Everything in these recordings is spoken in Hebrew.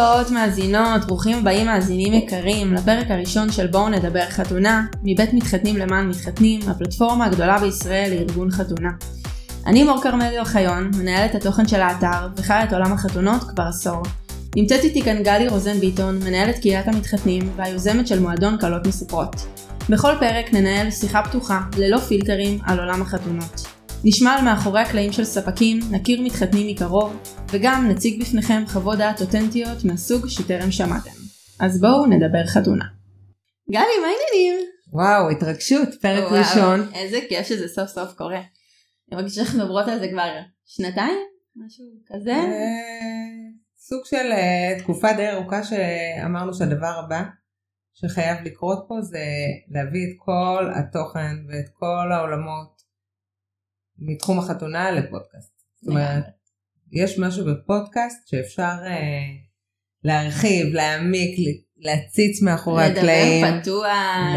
הבאות מאזינות, ברוכים הבאים מאזינים יקרים לפרק הראשון של בואו נדבר חתונה, מבית מתחתנים למען מתחתנים, הפלטפורמה הגדולה בישראל לארגון חתונה. אני מור כרמלי אוחיון, מנהלת התוכן של האתר וחיה את עולם החתונות כבר עשור. נמצאת איתי כאן גלי רוזן ביטון, מנהלת קהילת המתחתנים והיוזמת של מועדון קלות מספרות. בכל פרק ננהל שיחה פתוחה, ללא פילטרים, על עולם החתונות. נשמע על מאחורי הקלעים של ספקים, נכיר מתחתנים מקרוב, וגם נציג בפניכם חוות דעת אותנטיות מהסוג שטרם שמעתם. אז בואו נדבר חתונה. גלי, מה העניינים? וואו, התרגשות, פרק וואו, ראשון. איזה כיף שזה סוף סוף קורה. אני מרגישה שאנחנו מדברות על זה כבר שנתיים? משהו כזה? אה, סוג של אה, תקופה די ארוכה שאמרנו שהדבר הבא שחייב לקרות פה זה להביא את כל התוכן ואת כל העולמות מתחום החתונה לפודקאסט. זאת אומרת, יש משהו בפודקאסט שאפשר אה, להרחיב, להעמיק, להציץ מאחורי הקלעים. לדבר פתוח.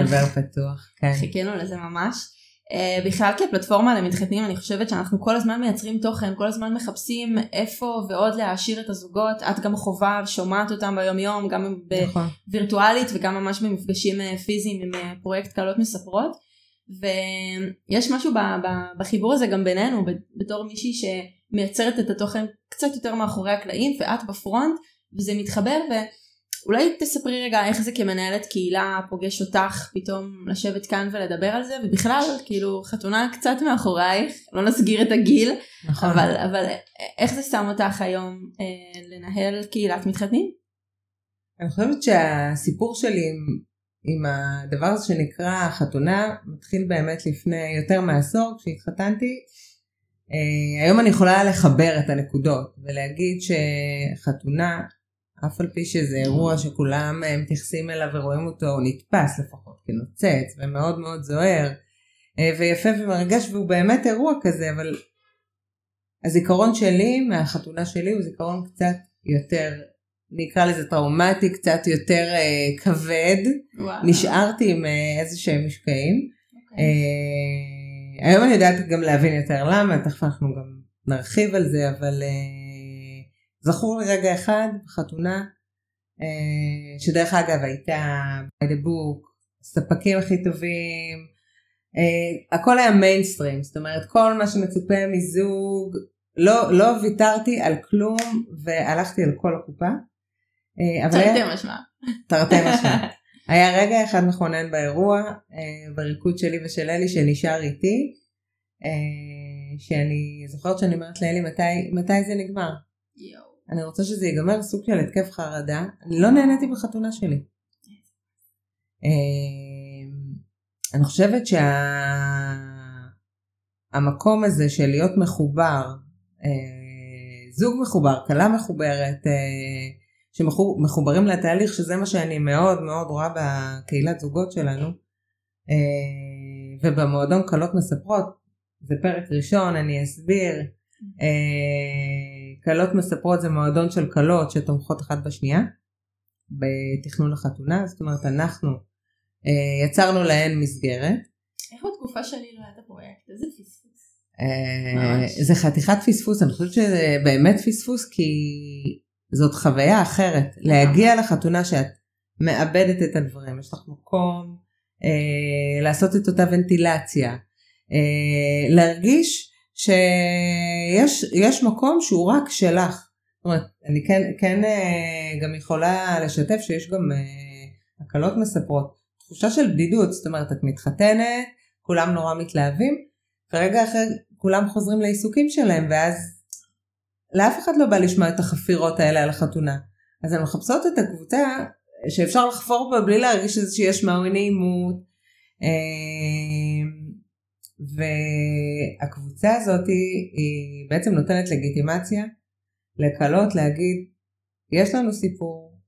לדבר פתוח, כן. חיכינו לזה ממש. Uh, בכלל כפלטפורמה למתחתנים אני חושבת שאנחנו כל הזמן מייצרים תוכן, כל הזמן מחפשים איפה ועוד להעשיר את הזוגות, את גם חובה ושומעת אותם ביום יום, גם נכון. וירטואלית וגם ממש במפגשים uh, פיזיים עם uh, פרויקט קלות מספרות. ויש משהו ב- ב- בחיבור הזה גם בינינו בתור מישהי שמייצרת את התוכן קצת יותר מאחורי הקלעים ואת בפרונט וזה מתחבר ואולי תספרי רגע איך זה כמנהלת קהילה פוגש אותך פתאום לשבת כאן ולדבר על זה ובכלל כאילו חתונה קצת מאחורייך לא נסגיר את הגיל נכון. אבל אבל איך זה שם אותך היום אה, לנהל קהילת מתחתנים? אני חושבת שהסיפור שלי עם, עם הדבר הזה שנקרא חתונה מתחיל באמת לפני יותר מעשור כשהתחתנתי. אה, היום אני יכולה לחבר את הנקודות ולהגיד שחתונה, אף על פי שזה אירוע שכולם אה, מתייחסים אליו ורואים אותו, הוא נתפס לפחות כנוצץ ומאוד מאוד זוהר אה, ויפה ומרגש והוא באמת אירוע כזה, אבל הזיכרון שלי מהחתונה שלי הוא זיכרון קצת יותר נקרא לזה טראומטי, קצת יותר אה, כבד. וואו. נשארתי עם אה, איזה שהם משקעים. אוקיי. אה, היום אני יודעת גם להבין יותר למה, תכף אנחנו גם נרחיב על זה, אבל אה, זכור לי רגע אחד בחתונה, אה, שדרך אגב הייתה by the book, ספקים הכי טובים, אה, הכל היה מיינסטרים, זאת אומרת כל מה שמצופה מזוג, לא, לא ויתרתי על כלום והלכתי על כל הקופה. אה, תרתי משמע. תרתי משמע. היה רגע אחד מכונן באירוע, אה, בריקוד שלי ושל אלי שנשאר איתי, אה, שאני זוכרת שאני אומרת לאלי מתי, מתי זה נגמר. יואו. אני רוצה שזה ייגמר סוג של התקף חרדה, אני לא נהניתי בחתונה שלי. אה, אני חושבת שהמקום הזה של להיות מחובר, אה, זוג מחובר, כלה מחוברת, אה, שמחוברים לתהליך, שזה מה שאני מאוד מאוד רואה בקהילת זוגות שלנו, אה, ובמועדון כלות מספרות, זה פרק ראשון, אני אסביר. אה, כלות מספרות זה מועדון של כלות שתומכות אחת בשנייה בתכנון החתונה, זאת אומרת אנחנו אה, יצרנו להן מסגרת. איך בתקופה שלי לא היה את הפרויקט? איזה פספוס. אה. זה חתיכת פספוס, אני חושבת שזה באמת פספוס כי זאת חוויה אחרת. להגיע לחתונה שאת מאבדת את הדברים, יש לך מקום אה, לעשות את אותה ונטילציה, אה, להרגיש שיש יש מקום שהוא רק שלך. זאת אומרת, אני כן, כן אה, גם יכולה לשתף שיש גם אה, הקלות מספרות, תחושה של בדידות, זאת אומרת, את מתחתנת, כולם נורא מתלהבים, ורגע אחר כולם חוזרים לעיסוקים שלהם, ואז לאף אחד לא בא לשמוע את החפירות האלה על החתונה. אז הן מחפשות את הקבוצה שאפשר לחפור בה בלי להרגיש שיש מהו נעימות. אה, והקבוצה הזאת היא בעצם נותנת לגיטימציה לקלות להגיד, יש לנו סיפור,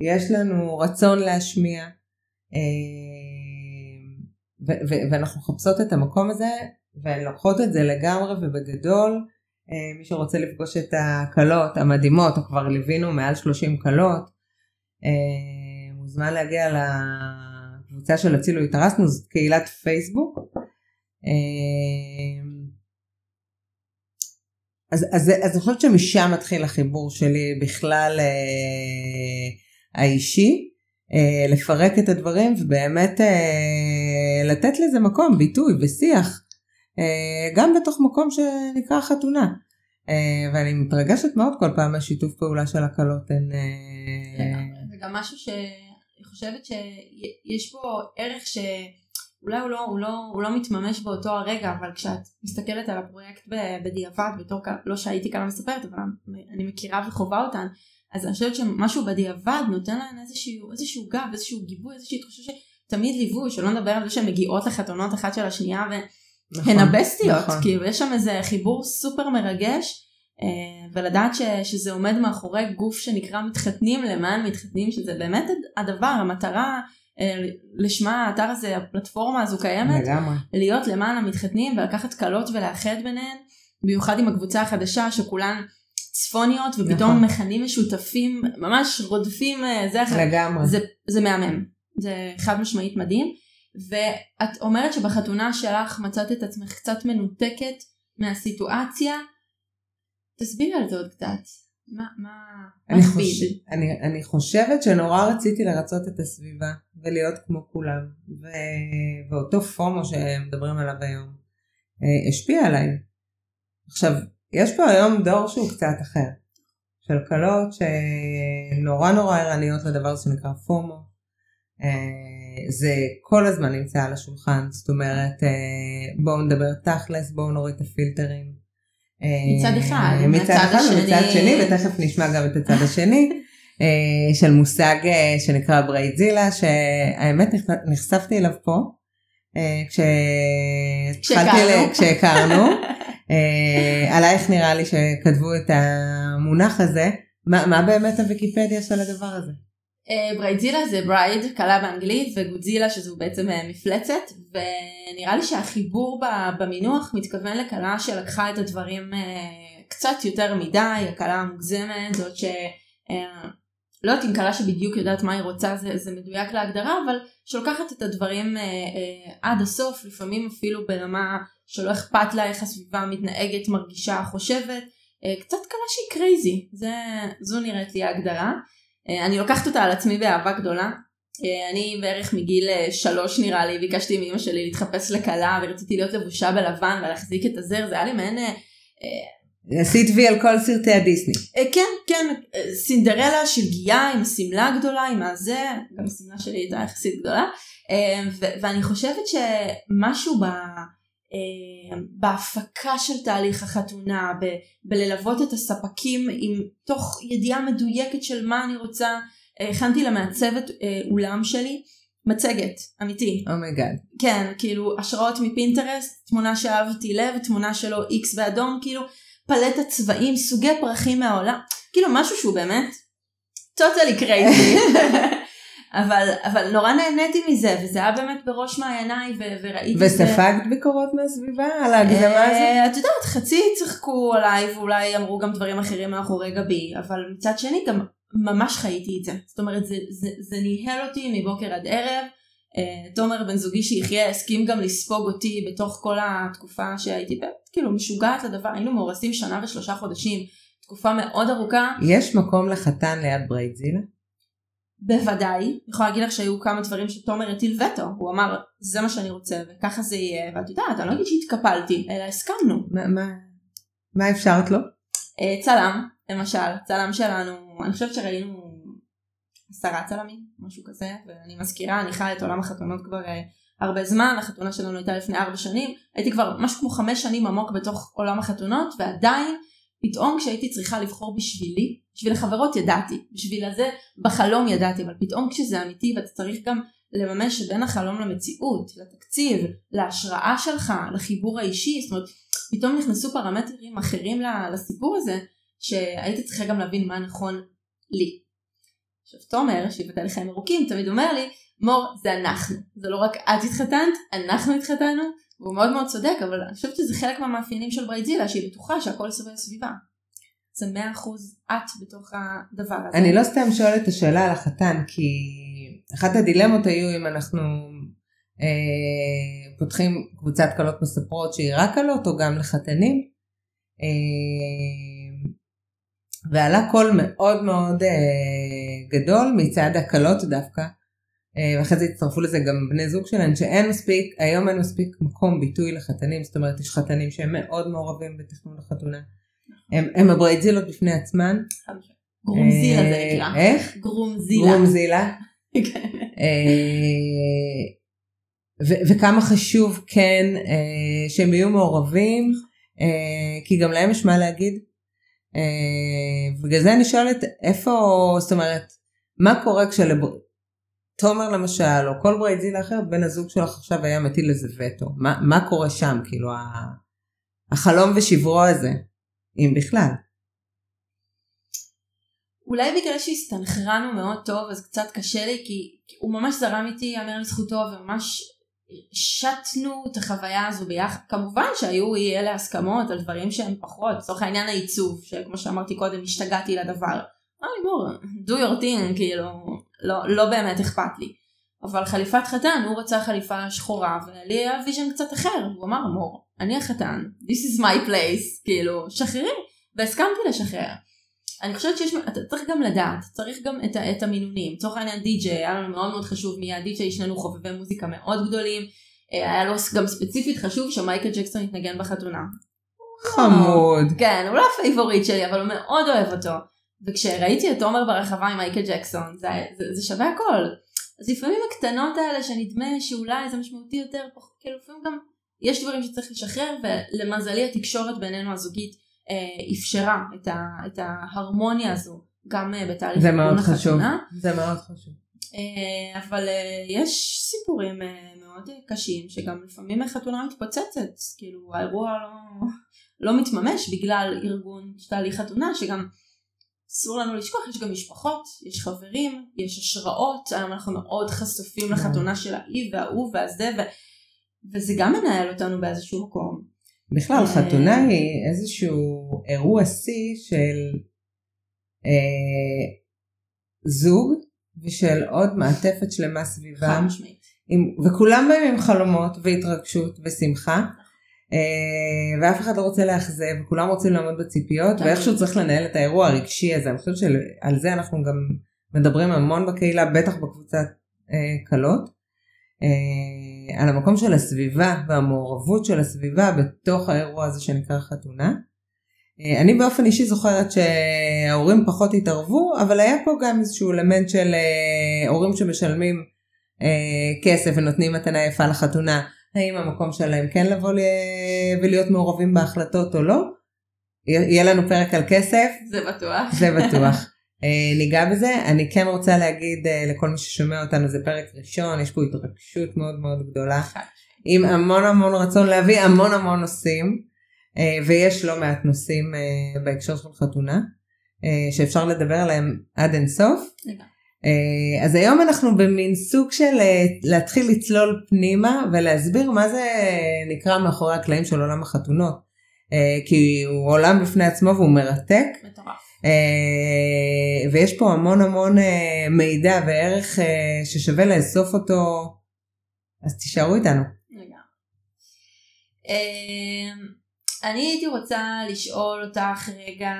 יש לנו רצון להשמיע, ו- ואנחנו מחפשות את המקום הזה, והן לוקחות את זה לגמרי ובגדול. אה, מי שרוצה לפגוש את הכלות המדהימות, או כבר ליווינו מעל 30 כלות, אה, מוזמן להגיע לקבוצה של הצילו התארסנו, זאת קהילת פייסבוק. אה, אז, אז, אז אני חושבת שמשם מתחיל החיבור שלי בכלל אה, האישי, אה, לפרק את הדברים ובאמת אה, לתת לזה מקום, ביטוי ושיח, גם בתוך מקום שנקרא חתונה. אה, ואני מתרגשת מאוד כל פעם מהשיתוף פעולה של הקלות. הן... אה, זה גם משהו שאני חושבת שיש בו ערך ש... אולי הוא לא, הוא, לא, הוא לא מתממש באותו הרגע, אבל כשאת מסתכלת על הפרויקט בדיעבד, בתור, לא שהייתי כאן מספרת, אבל אני מכירה וחווה אותן, אז אני חושבת שמשהו בדיעבד נותן להן איזשהו, איזשהו גב, איזשהו גיבוי, איזושהי תחושה שתמיד ליווי, שלא נדבר על זה שהן מגיעות לחתונות אחת של השנייה והן נכון, הבסטיות, נכון. כאילו יש שם איזה חיבור סופר מרגש. אה, ולדעת ש, שזה עומד מאחורי גוף שנקרא מתחתנים למען מתחתנים שזה באמת הדבר המטרה אה, לשמה האתר הזה הפלטפורמה הזו קיימת לגמרי. להיות למען המתחתנים ולקחת קלות ולאחד ביניהן במיוחד עם הקבוצה החדשה שכולן צפוניות ופתאום נכון. מכנים משותפים ממש רודפים אה, זה אחר לגמרי זה, זה מהמם זה חד משמעית מדהים ואת אומרת שבחתונה שלך מצאת את עצמך קצת מנותקת מהסיטואציה תסבירי על זה עוד קצת. מה, מה, אני, חוש... אני, אני חושבת שנורא רציתי לרצות את הסביבה ולהיות כמו כולם ו... ואותו פומו שמדברים עליו היום אה, השפיע עליי. עכשיו יש פה היום דור שהוא קצת אחר של כלות שנורא נורא ערניות לדבר שנקרא פומו. זה כל הזמן נמצא על השולחן זאת אומרת אה, בואו נדבר תכלס בואו נוריד את הפילטרים. מצד אחד, אה, מצד אחד ומצד שני, ותכף נשמע גם את הצד השני, אה, של מושג שנקרא bridezilla, שהאמת נחשפתי אליו פה, כשהכרנו, עלייך נראה לי שכתבו את המונח הזה, מה באמת הוויקיפדיה של הדבר הזה? bridezilla זה bride, כלה באנגלית, וגודזילה שזו בעצם מפלצת, ונראה לי שהחיבור במינוח מתכוון לכלה שלקחה את הדברים אה, קצת יותר מדי, הכלה המוגזמת, זאת ש... אה, לא יודעת אם כלה שבדיוק יודעת מה היא רוצה זה, זה מדויק להגדרה, אבל שלוקחת את הדברים אה, אה, עד הסוף, לפעמים אפילו ברמה שלא אכפת לה איך הסביבה מתנהגת, מרגישה, חושבת, אה, קצת כלה שהיא קרייזי, זו נראית לי ההגדרה. אה, אני לוקחת אותה על עצמי באהבה גדולה. אה, אני בערך מגיל אה, שלוש נראה לי ביקשתי מאמא שלי להתחפש לכלה ורציתי להיות לבושה בלבן ולהחזיק את הזר זה היה לי מעין עשית וי על כל סרטי הדיסני. כן, כן, סינדרלה שלגיה עם שמלה גדולה, עם הזה, גם השמלה שלי הייתה יחסית גדולה, ואני חושבת שמשהו ב... אה, בהפקה של תהליך החתונה, ב- בללוות את הספקים עם תוך ידיעה מדויקת של מה אני רוצה. אה, הכנתי למעצבת אה, אולם שלי מצגת, אמיתי. Oh my God. Oh כן, כאילו השראות מפינטרסט, תמונה שאהבתי לב, תמונה שלו איקס באדום, כאילו פלטת צבעים, סוגי פרחים מהעולם, כאילו משהו שהוא באמת totally crazy. אבל, אבל נורא נהניתי מזה, וזה היה באמת בראש מעייניי, ו- וראיתי... וספגת זה... ביקורות מהסביבה על ההגזמה הזאת? את יודעת, חצי צחקו עליי, ואולי אמרו גם דברים אחרים מאחורי גבי, אבל מצד שני גם ממש חייתי את זה. זאת אומרת, זה, זה, זה ניהל אותי מבוקר עד ערב. Uh, עומר בן זוגי שיחיה הסכים גם לספוג אותי בתוך כל התקופה שהייתי באמת כאילו משוגעת לדבר, היינו מאורסים שנה ושלושה חודשים, תקופה מאוד ארוכה. יש מקום לחתן ליד ברייטזילה? בוודאי, אני יכולה להגיד לך שהיו כמה דברים שתומר הטיל וטו, הוא אמר זה מה שאני רוצה וככה זה יהיה, ואת יודעת, אני לא אגיד שהתקפלתי, אלא הסכמנו. מה, מה, מה אפשרת לו? אה, צלם, למשל, צלם שלנו, אני חושבת שראינו עשרה צלמים, משהו כזה, ואני מזכירה, אני חיה את עולם החתונות כבר אה, הרבה זמן, החתונה שלנו הייתה לפני ארבע שנים, הייתי כבר משהו כמו חמש שנים עמוק בתוך עולם החתונות, ועדיין פתאום כשהייתי צריכה לבחור בשבילי, בשביל החברות ידעתי, בשביל הזה בחלום ידעתי, אבל פתאום כשזה אמיתי ואתה צריך גם לממש בין החלום למציאות, לתקציב, להשראה שלך, לחיבור האישי, זאת אומרת, פתאום נכנסו פרמטרים אחרים לסיפור הזה, שהיית צריכה גם להבין מה נכון לי. עכשיו תומר, שיבטל לחיים ארוכים, תמיד אומר לי, מור, זה אנחנו, זה לא רק את התחתנת, אנחנו התחתנו, והוא מאוד מאוד צודק, אבל אני חושבת שזה חלק מהמאפיינים של ברייטזילה, שהיא בטוחה שהכל סביב סביבה. זה מאה אחוז את בתוך הדבר הזה. אני לא סתם שואלת את השאלה על החתן, כי אחת הדילמות היו אם אנחנו אה, פותחים קבוצת קלות מספרות שהיא רק קלות או גם לחתנים. ועלה קול מאוד מאוד גדול מצד הקלות דווקא. ואחרי זה הצטרפו לזה גם בני זוג שלהם שאין מספיק, היום אין מספיק מקום ביטוי לחתנים, זאת אומרת יש חתנים שהם מאוד מעורבים בתכנון החתונה. הם, הברייטזילות בפני עצמן. גרומזילה זה נקרא. איך? גרומזילה. גרומזילה. כן. ו- וכמה חשוב כן אה, שהם יהיו מעורבים, אה, כי גם להם יש מה להגיד. אה, בגלל זה אני שואלת איפה, זאת אומרת, מה קורה כשתומר למשל, או כל ברייזילה אחרת, בן הזוג שלך עכשיו היה מטיל איזה וטו, מה, מה קורה שם, כאילו החלום ושברו הזה, אם בכלל. אולי בגלל שהסתנכרנו מאוד טוב אז קצת קשה לי כי הוא ממש זרם איתי יאמר לזכותו וממש שתנו את החוויה הזו ביחד כמובן שהיו אי אלה הסכמות על דברים שהם פחות לצורך העניין העיצוב שכמו שאמרתי קודם השתגעתי לדבר. אמר לי בוא do your thing כאילו לא, לא באמת אכפת לי. אבל חליפת חתן הוא רצה חליפה שחורה ולי היה vision קצת אחר הוא אמר מור אני החתן this is my place כאילו שחררי והסכמתי לשחרר. אני חושבת שיש, אתה צריך גם לדעת, צריך גם את, את המינונים. לצורך העניין די.ג'יי היה לנו מאוד מאוד חשוב מי הדי.ג'יי, שנינו חובבי מוזיקה מאוד גדולים. אה, היה לו גם ספציפית חשוב שמייקל ג'קסון יתנגן בחתונה. חמוד. כן, הוא לא ה favorite שלי, אבל הוא מאוד אוהב אותו. וכשראיתי את עומר ברחבה עם מייקל ג'קסון, זה, זה, זה שווה הכל. אז לפעמים הקטנות האלה שנדמה שאולי זה משמעותי יותר, כאילו לפעמים גם יש דברים שצריך לשחרר, ולמזלי התקשורת בינינו הזוגית אה, אפשרה את, ה, את ההרמוניה הזו גם אה, בתהליך זה מאוד חשוב. זה מאוד חשוב. אה, אבל יש סיפורים מאוד קשים שגם לפעמים החתונה מתפוצצת, כאילו האירוע לא, לא מתממש בגלל ארגון תהליך חתונה שגם אסור לנו לשכוח, יש גם משפחות, יש חברים, יש השראות, היום אנחנו מאוד חשופים לחתונה של האי וההוא והזה ו... וזה גם מנהל אותנו באיזשהו מקום. בכלל אה, חתונה היא איזשהו אירוע שיא של אה, זוג ושל עוד מעטפת שלמה סביבם. וכולם באים עם חלומות והתרגשות ושמחה. אה, ואף אחד לא רוצה לאכזב, וכולם רוצים לעמוד בציפיות, ואיכשהו צריך לנהל את האירוע הרגשי הזה. אני חושבת שעל זה אנחנו גם מדברים המון בקהילה, בטח בקבוצת אה, כלות. אה, על המקום של הסביבה והמעורבות של הסביבה בתוך האירוע הזה שנקרא חתונה. אה, אני באופן אישי זוכרת שההורים פחות התערבו, אבל היה פה גם איזשהו אלמנט של אה, הורים שמשלמים כסף ונותנים מתנה יפה לחתונה, האם המקום שלהם כן לבוא ולהיות מעורבים בהחלטות או לא. יהיה לנו פרק על כסף. זה בטוח. זה בטוח. אה, ניגע בזה. אני כן רוצה להגיד אה, לכל מי ששומע אותנו זה פרק ראשון, יש פה התרגשות מאוד מאוד גדולה, עם המון המון רצון להביא המון המון נושאים, אה, ויש לא מעט נושאים בהקשר של חתונה, שאפשר לדבר עליהם עד אינסוף. אז היום אנחנו במין סוג של להתחיל לצלול פנימה ולהסביר מה זה נקרא מאחורי הקלעים של עולם החתונות. כי הוא עולם בפני עצמו והוא מרתק. מטורף. אה, ויש פה המון המון אה, מידע וערך אה, ששווה לאסוף אותו, אז תישארו איתנו. אני הייתי רוצה לשאול אותך רגע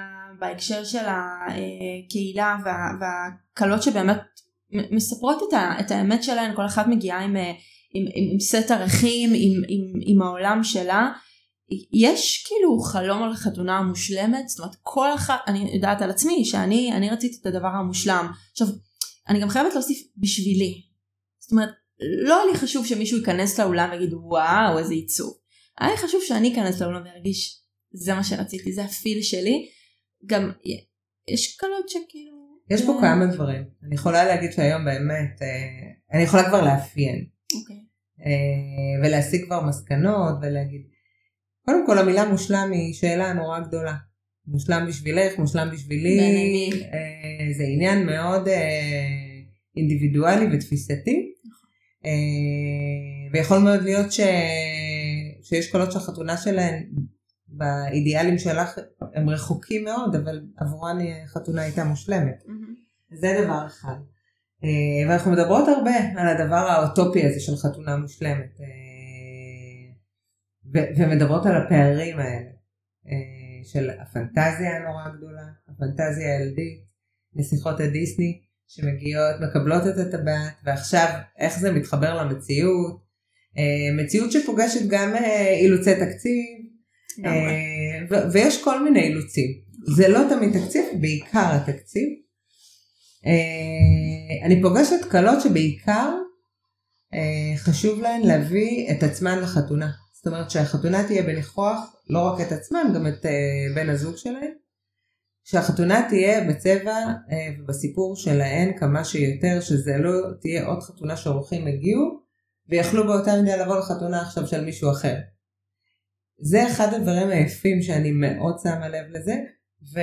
בהקשר של הקהילה והקלות שבאמת מספרות את האמת שלהן, כל אחת מגיעה עם, עם, עם, עם סט ערכים, עם, עם, עם העולם שלה. יש כאילו חלום על חתונה מושלמת? זאת אומרת כל אחת אני יודעת על עצמי שאני אני רציתי את הדבר המושלם. עכשיו אני גם חייבת להוסיף בשבילי. זאת אומרת לא היה לי חשוב שמישהו ייכנס לאולם ויגיד וואו איזה עיצוב. היה לי חשוב שאני אכנס לאולם וארגיש זה מה שרציתי זה הפיל שלי גם יש קלות שכאילו יש פה כמה דברים אני יכולה להגיד שהיום באמת אה, אני יכולה כבר לאפיין. אוקיי. אה, ולהשיג כבר מסקנות ולהגיד קודם כל המילה מושלם היא שאלה נורא גדולה. מושלם בשבילך, מושלם בשבילי, אה, זה עניין מאוד אה, אינדיבידואלי ותפיסתי. אה, ויכול מאוד להיות ש... שיש קולות שהחתונה שלהן באידיאלים שלך הם רחוקים מאוד, אבל עבורן חתונה הייתה מושלמת. Mm-hmm. זה דבר אחד. אה, ואנחנו מדברות הרבה על הדבר האוטופי הזה של חתונה מושלמת. אה, ו- ומדברות על הפערים האלה, אה, של הפנטזיה הנורא גדולה, הפנטזיה הילדית, נסיכות הדיסני שמגיעות, מקבלות את הטבעת, ועכשיו איך זה מתחבר למציאות, מציאות שפוגשת גם אילוצי תקציב, אה, ויש כל מיני אילוצים. זה לא תמיד תקציב, בעיקר התקציב. אני פוגשת קלות שבעיקר חשוב להן להביא את עצמן לחתונה. זאת אומרת שהחתונה תהיה בניחוח לא רק את עצמן, גם את בן הזוג שלהן. שהחתונה תהיה בצבע ובסיפור שלהן כמה שיותר, שזה לא תהיה עוד חתונה שאורחים הגיעו, ויכלו באותה מידה לבוא לחתונה עכשיו של מישהו אחר. זה אחד הדברים היפים שאני מאוד שמה לב לזה, ו...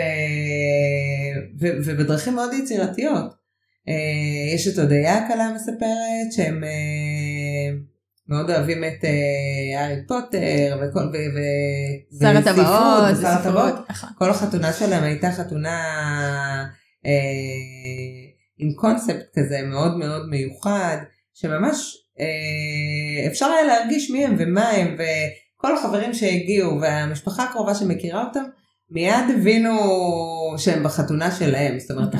ו... ובדרכים מאוד יצירתיות. אה, יש את הודיה הקלה מספרת שהם אה, מאוד אוהבים את אה, הארי פוטר וכל ו... ו... שר הטבעות, שר הטבעות. כל החתונה שלהם הייתה חתונה עם קונספט כזה מאוד מאוד מיוחד שממש אפשר היה להרגיש מי הם ומה הם וכל החברים שהגיעו והמשפחה הקרובה שמכירה אותם מיד הבינו שהם בחתונה שלהם, זאת אומרת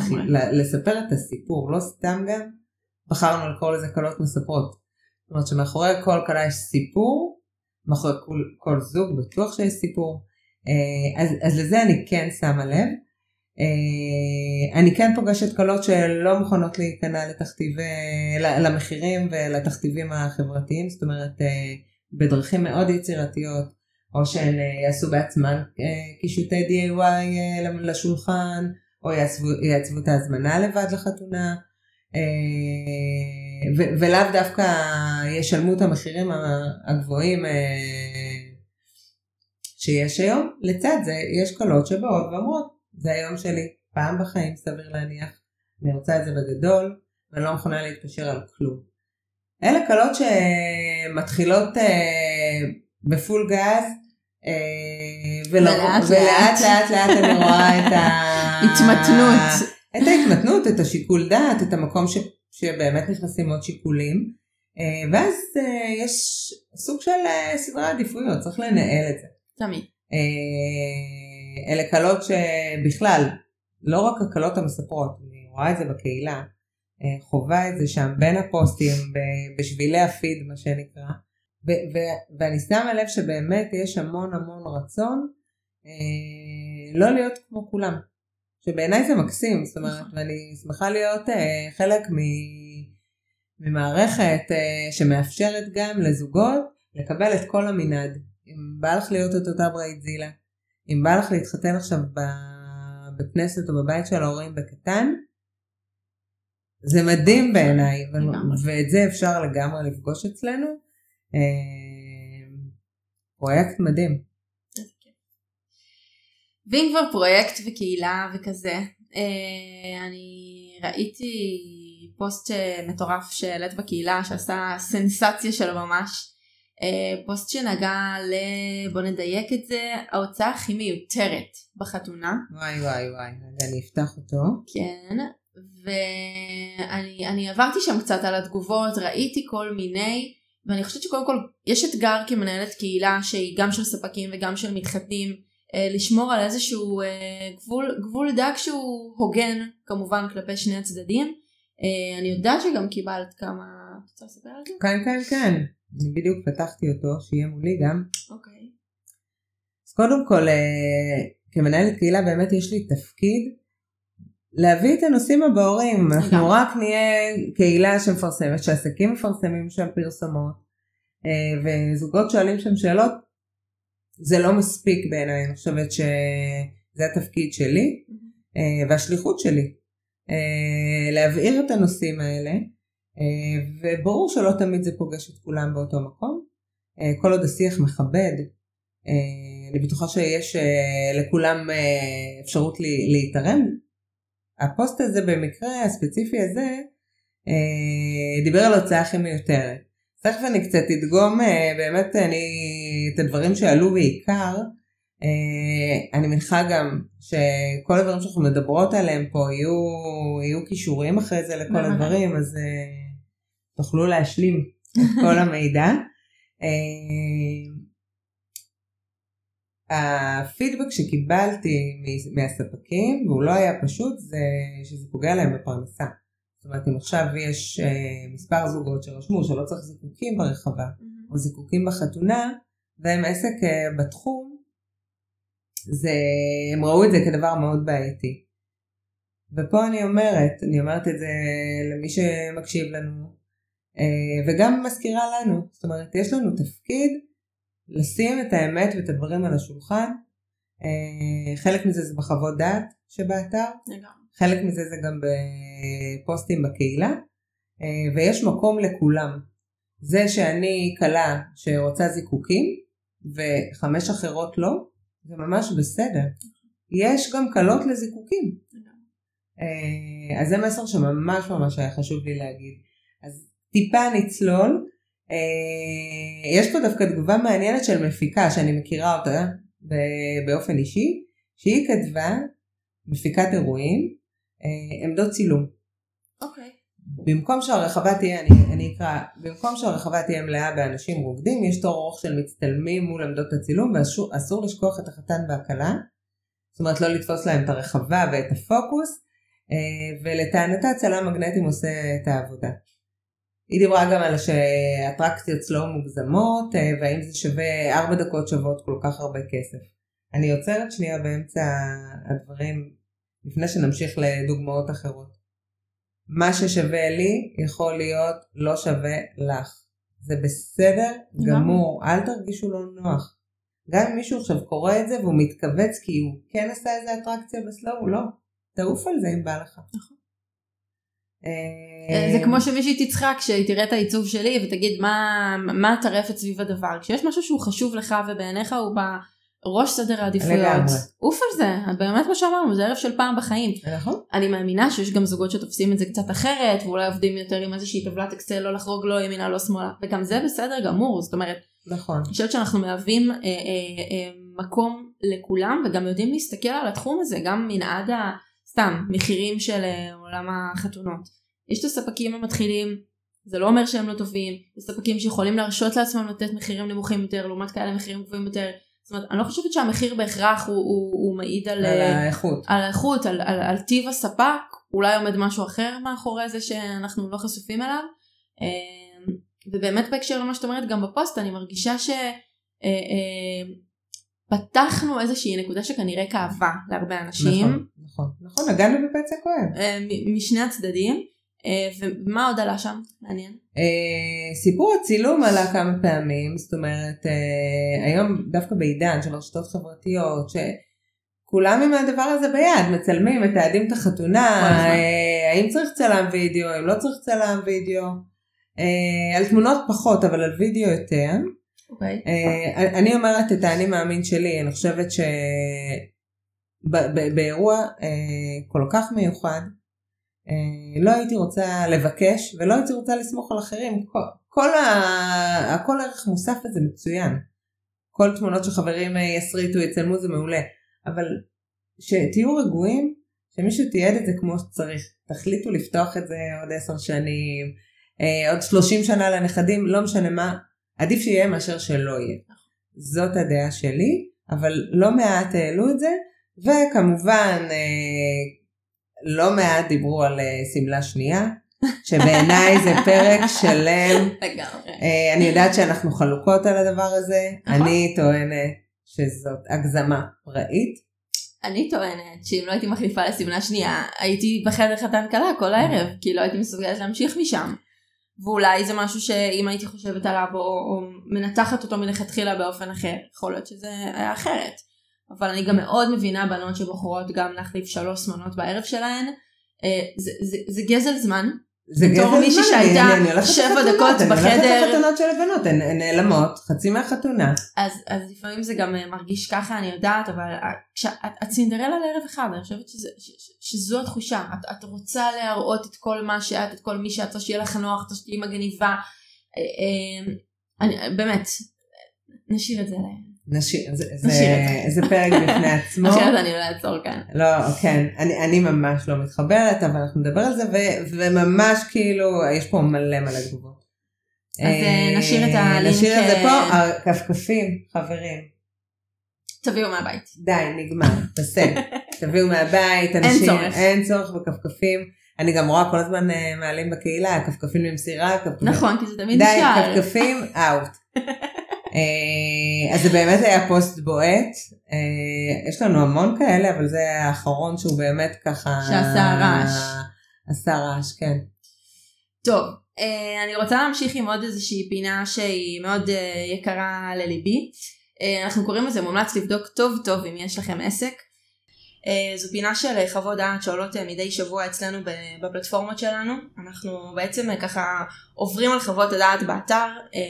לספר את הסיפור, לא סתם גם בחרנו לקרוא לזה קלות מספרות. זאת אומרת שמאחורי כל קלה יש סיפור, מאחורי כל, כל זוג בטוח שיש סיפור, אה, אז, אז לזה אני כן שמה לב. אה, אני כן פוגשת קולות שלא מוכנות להיכנע לתכתיבי, למחירים ולתכתיבים החברתיים, זאת אומרת אה, בדרכים מאוד יצירתיות, או שהן אה, יעשו בעצמן קישוטי DIY לשולחן, או יעצבו, את ההזמנה לבד לחתונה, ולאו דווקא ישלמו את המחירים הגבוהים שיש היום. לצד זה יש קולות שבאות ואומרות זה היום שלי, פעם בחיים סביר להניח, אני רוצה את זה בגדול, ואני לא מוכנה להתפשר על כלום. אלה קלות שמתחילות אה, בפול גז, אה, ולאט לאט לאט לאט אני רואה את ההתמתנות. את ההתמתנות, את השיקול דעת, את המקום ש, שבאמת נכנסים עוד שיקולים, אה, ואז אה, יש סוג של אה, סדרי עדיפויות, צריך לנהל את זה. תמיד. אה, אלה קלות שבכלל, לא רק הקלות המספרות, אני רואה את זה בקהילה, חווה את זה שם בין הפוסטים, בשבילי הפיד מה שנקרא, ואני שמה לב שבאמת יש המון המון רצון אה, לא להיות כמו כולם, שבעיניי זה מקסים, זאת אומרת, נכון. ואני שמחה להיות אה, חלק ממערכת שמאפשרת גם לזוגות לקבל את כל המנעד. אם בא לך להיות את אותה ברייטזילה, אם בא לך להתחתן עכשיו בבית כנסת או בבית של ההורים בקטן, זה מדהים בעיניי, ואת זה אפשר לגמרי לפגוש אצלנו. אה, פרויקט מדהים. ואם כבר פרויקט וקהילה וכזה, אה, אני ראיתי פוסט מטורף שהעלית בקהילה שעשה סנסציה שלו ממש. אה, פוסט שנגע ל... בוא נדייק את זה, ההוצאה הכי מיותרת בחתונה. וואי וואי וואי, אני אפתח אותו. כן, ואני עברתי שם קצת על התגובות, ראיתי כל מיני, ואני חושבת שקודם כל יש אתגר כמנהלת קהילה שהיא גם של ספקים וגם של מתחתנים, אה, לשמור על איזשהו אה, גבול, גבול דק שהוא הוגן כמובן כלפי שני הצדדים. אני יודעת שגם קיבלת כמה, את רוצה לספר על זה? כן כן כן. אני בדיוק פתחתי אותו, שיהיה מולי גם. אוקיי. אז קודם כל, אה, כמנהלת קהילה באמת יש לי תפקיד להביא את הנושאים הבוערים. אנחנו רק נהיה קהילה שמפרסמת, שעסקים מפרסמים שם פרסומות, אה, וזוגות שואלים שם שאלות. זה לא מספיק בעיניי, אני חושבת שזה התפקיד שלי אה, והשליחות שלי. להבעיר את הנושאים האלה. אה, וברור שלא תמיד זה פוגש את כולם באותו מקום. אה, כל עוד השיח מכבד, אה, אני בטוחה שיש לכולם אפשרות להתערם. הפוסט הזה במקרה הספציפי הזה דיבר על הוצאה הכי מיותרת. תכף אני קצת אדגום באמת אני את הדברים שעלו בעיקר. אני מניחה גם שכל הדברים שאנחנו מדברות עליהם פה יהיו, יהיו קישורים אחרי זה לכל הדברים אז תוכלו להשלים את כל המידע. אה, הפידבק שקיבלתי מהספקים, והוא לא היה פשוט, זה שזה פוגע להם בפרנסה. זאת אומרת, אם עכשיו יש uh, מספר זוגות שרשמו שלא צריך זיקוקים ברחבה, mm-hmm. או זיקוקים בחתונה, והם עסק uh, בתחום, זה, הם ראו את זה כדבר מאוד בעייתי. ופה אני אומרת, אני אומרת את זה למי שמקשיב לנו, uh, וגם מזכירה לנו, זאת אומרת, יש לנו תפקיד לשים את האמת ואת הדברים על השולחן. Uh, חלק מזה זה בחוות דעת שבאתר. חלק מזה זה גם בפוסטים בקהילה, אה, ויש מקום לכולם. זה שאני כלה שרוצה זיקוקים, וחמש אחרות לא, זה ממש בסדר. יש גם כלות לזיקוקים. אה, אז זה מסר שממש ממש היה חשוב לי להגיד. אז טיפה נצלול. אה, יש פה דווקא תגובה מעניינת של מפיקה שאני מכירה אותה באופן אישי, שהיא כתבה, מפיקת אירועים, אה, עמדות צילום. אוקיי. Okay. במקום שהרחבה תהיה, אני, אני אקרא, במקום שהרחבה תהיה מלאה באנשים רוקדים, יש תור ארוך של מצטלמים מול עמדות הצילום ואסור לשכוח את החתן והכלה. זאת אומרת לא לתפוס להם את הרחבה ואת הפוקוס, אה, ולטענתה צלם מגנטים עושה את העבודה. היא דיברה גם על שאטרקציות לא מוגזמות, אה, והאם זה שווה ארבע דקות שוות כל כך הרבה כסף. אני עוצרת שנייה באמצע הדברים לפני שנמשיך לדוגמאות אחרות. מה ששווה לי יכול להיות לא שווה לך. זה בסדר גמור, אל תרגישו לא נוח. גם אם מישהו עכשיו קורא את זה והוא מתכווץ כי הוא כן עשה איזה אטרקציה בסלואו, לא. תעוף על זה אם בא לך. נכון. אה, זה כמו שמישהי תצחק כשהיא תראה את העיצוב שלי ותגיד מה, מה הטרפת סביב הדבר. כשיש משהו שהוא חשוב לך ובעיניך הוא בא... ראש סדר העדיפויות. עוף על זה, באמת מה שאמרנו, זה ערב של פעם בחיים. נכון. אני מאמינה שיש גם זוגות שתופסים את זה קצת אחרת, ואולי עובדים יותר עם איזושהי טבלת אקסל, לא לחרוג לא ימינה לא שמאלה, וגם זה בסדר גמור, זאת אומרת, נכון. אני חושבת שאנחנו מהווים אה, אה, אה, מקום לכולם, וגם יודעים להסתכל על התחום הזה, גם מנעד הסתם, מחירים של אה, עולם החתונות. יש את הספקים המתחילים, זה לא אומר שהם לא טובים, יש ספקים שיכולים להרשות לעצמם לתת מחירים נמוכים יותר, לעומת כאלה מחירים גבוהים יותר. זאת אומרת, אני לא חושבת שהמחיר בהכרח הוא, הוא, הוא מעיד על, על אה, האיכות, על, האיכות על, על, על טיב הספק, אולי עומד משהו אחר מאחורי זה שאנחנו לא חשופים אליו. אה, ובאמת בהקשר למה שאת אומרת גם בפוסט אני מרגישה שפתחנו אה, איזושהי נקודה שכנראה כאבה להרבה אנשים. נכון, נכון, נכון, נגענו בפצע כואב. משני הצדדים. אה, ומה עוד עלה שם? מעניין. אה, סיפור הצילום עלה כמה פעמים, זאת אומרת אה, היום דווקא בעידן של רשתות חברתיות שכולם עם הדבר הזה ביד, מצלמים, מתעדים את החתונה, האם צריך צלם וידאו, האם לא צריך צלם וידאו, על תמונות פחות אבל על וידאו יותר. Okay. אוקיי. אני אומרת את האני מאמין שלי, אני חושבת שבאירוע כל כך מיוחד, אה, לא הייתי רוצה לבקש ולא הייתי רוצה לסמוך על אחרים. כל, כל, ה, הכל ערך מוסף הזה מצוין. כל תמונות שחברים אה, יסריטו, יצלמו זה מעולה. אבל שתהיו רגועים, שמישהו תיעד את זה כמו שצריך. תחליטו לפתוח את זה עוד עשר שנים, אה, עוד שלושים שנה לנכדים, לא משנה מה, עדיף שיהיה מאשר שלא יהיה. זאת הדעה שלי, אבל לא מעט העלו את זה, וכמובן לא מעט דיברו על אה, שמלה שנייה, שבעיניי זה פרק שלם. לגמרי. אה, אני יודעת שאנחנו חלוקות על הדבר הזה, נכון. אני טוענת שזאת הגזמה פראית. אני טוענת שאם לא הייתי מחליפה לשמלה שנייה, הייתי בחדר חתן קלה כל הערב, כי לא הייתי מסוגלת להמשיך משם. ואולי זה משהו שאם הייתי חושבת עליו או, או מנתחת אותו מלכתחילה באופן אחר, יכול להיות שזה היה אחרת. אבל אני גם מאוד מבינה בנות שבוחרות גם להחליף שלוש שמנות בערב שלהן. אה, זה, זה, זה גזל זמן. זה בתור מישהי שהייתה שבע דקות בחדר. אני הולכת לחתונות של הבנות, הן נעלמות חצי מהחתונה. אז, אז לפעמים זה גם אה, מרגיש ככה, אני יודעת, אבל את צינדרלה לערב אחד, אני חושבת שזה, ש, ש, שזו התחושה. את, את רוצה להראות את כל מה שאת, את כל מי שאת, שיהיה לך נוח, שתהיי מגניבה. אה, אני, באמת, נשאיר את זה להם. נשאיר, זה, זה, זה פרק בפני עצמו. זה, אני לא אעצור כאן. לא, כן, אני, אני ממש לא מתחברת, אבל אנחנו נדבר על זה, ו, וממש כאילו, יש פה מלא מלא תגובות. אז אה, נשאיר את הלינק. נשאיר את זה פה, הכפכפים, חברים. תביאו מהבית. די, נגמר, בסדר. תביאו מהבית, אנשים, צורך. אין צורך בכפכפים. אני גם רואה כל הזמן אה, מעלים בקהילה, כפכפים למסירה, כפכפים... נכון, כי זה תמיד די, נשאר. כפכפים, אאוט. אה, אז זה באמת היה פוסט בועט. אה, יש לנו המון כאלה, אבל זה האחרון שהוא באמת ככה... שעשה רעש. עשה רעש, כן. טוב, אה, אני רוצה להמשיך עם עוד איזושהי פינה שהיא מאוד יקרה לליבי. אנחנו קוראים לזה מומלץ לבדוק טוב טוב אם יש לכם עסק. אה, זו פינה של אה, חוות דעת שעולות אה, מדי שבוע אצלנו בפלטפורמות שלנו. אנחנו בעצם אה, ככה עוברים על חוות הדעת באתר. אה,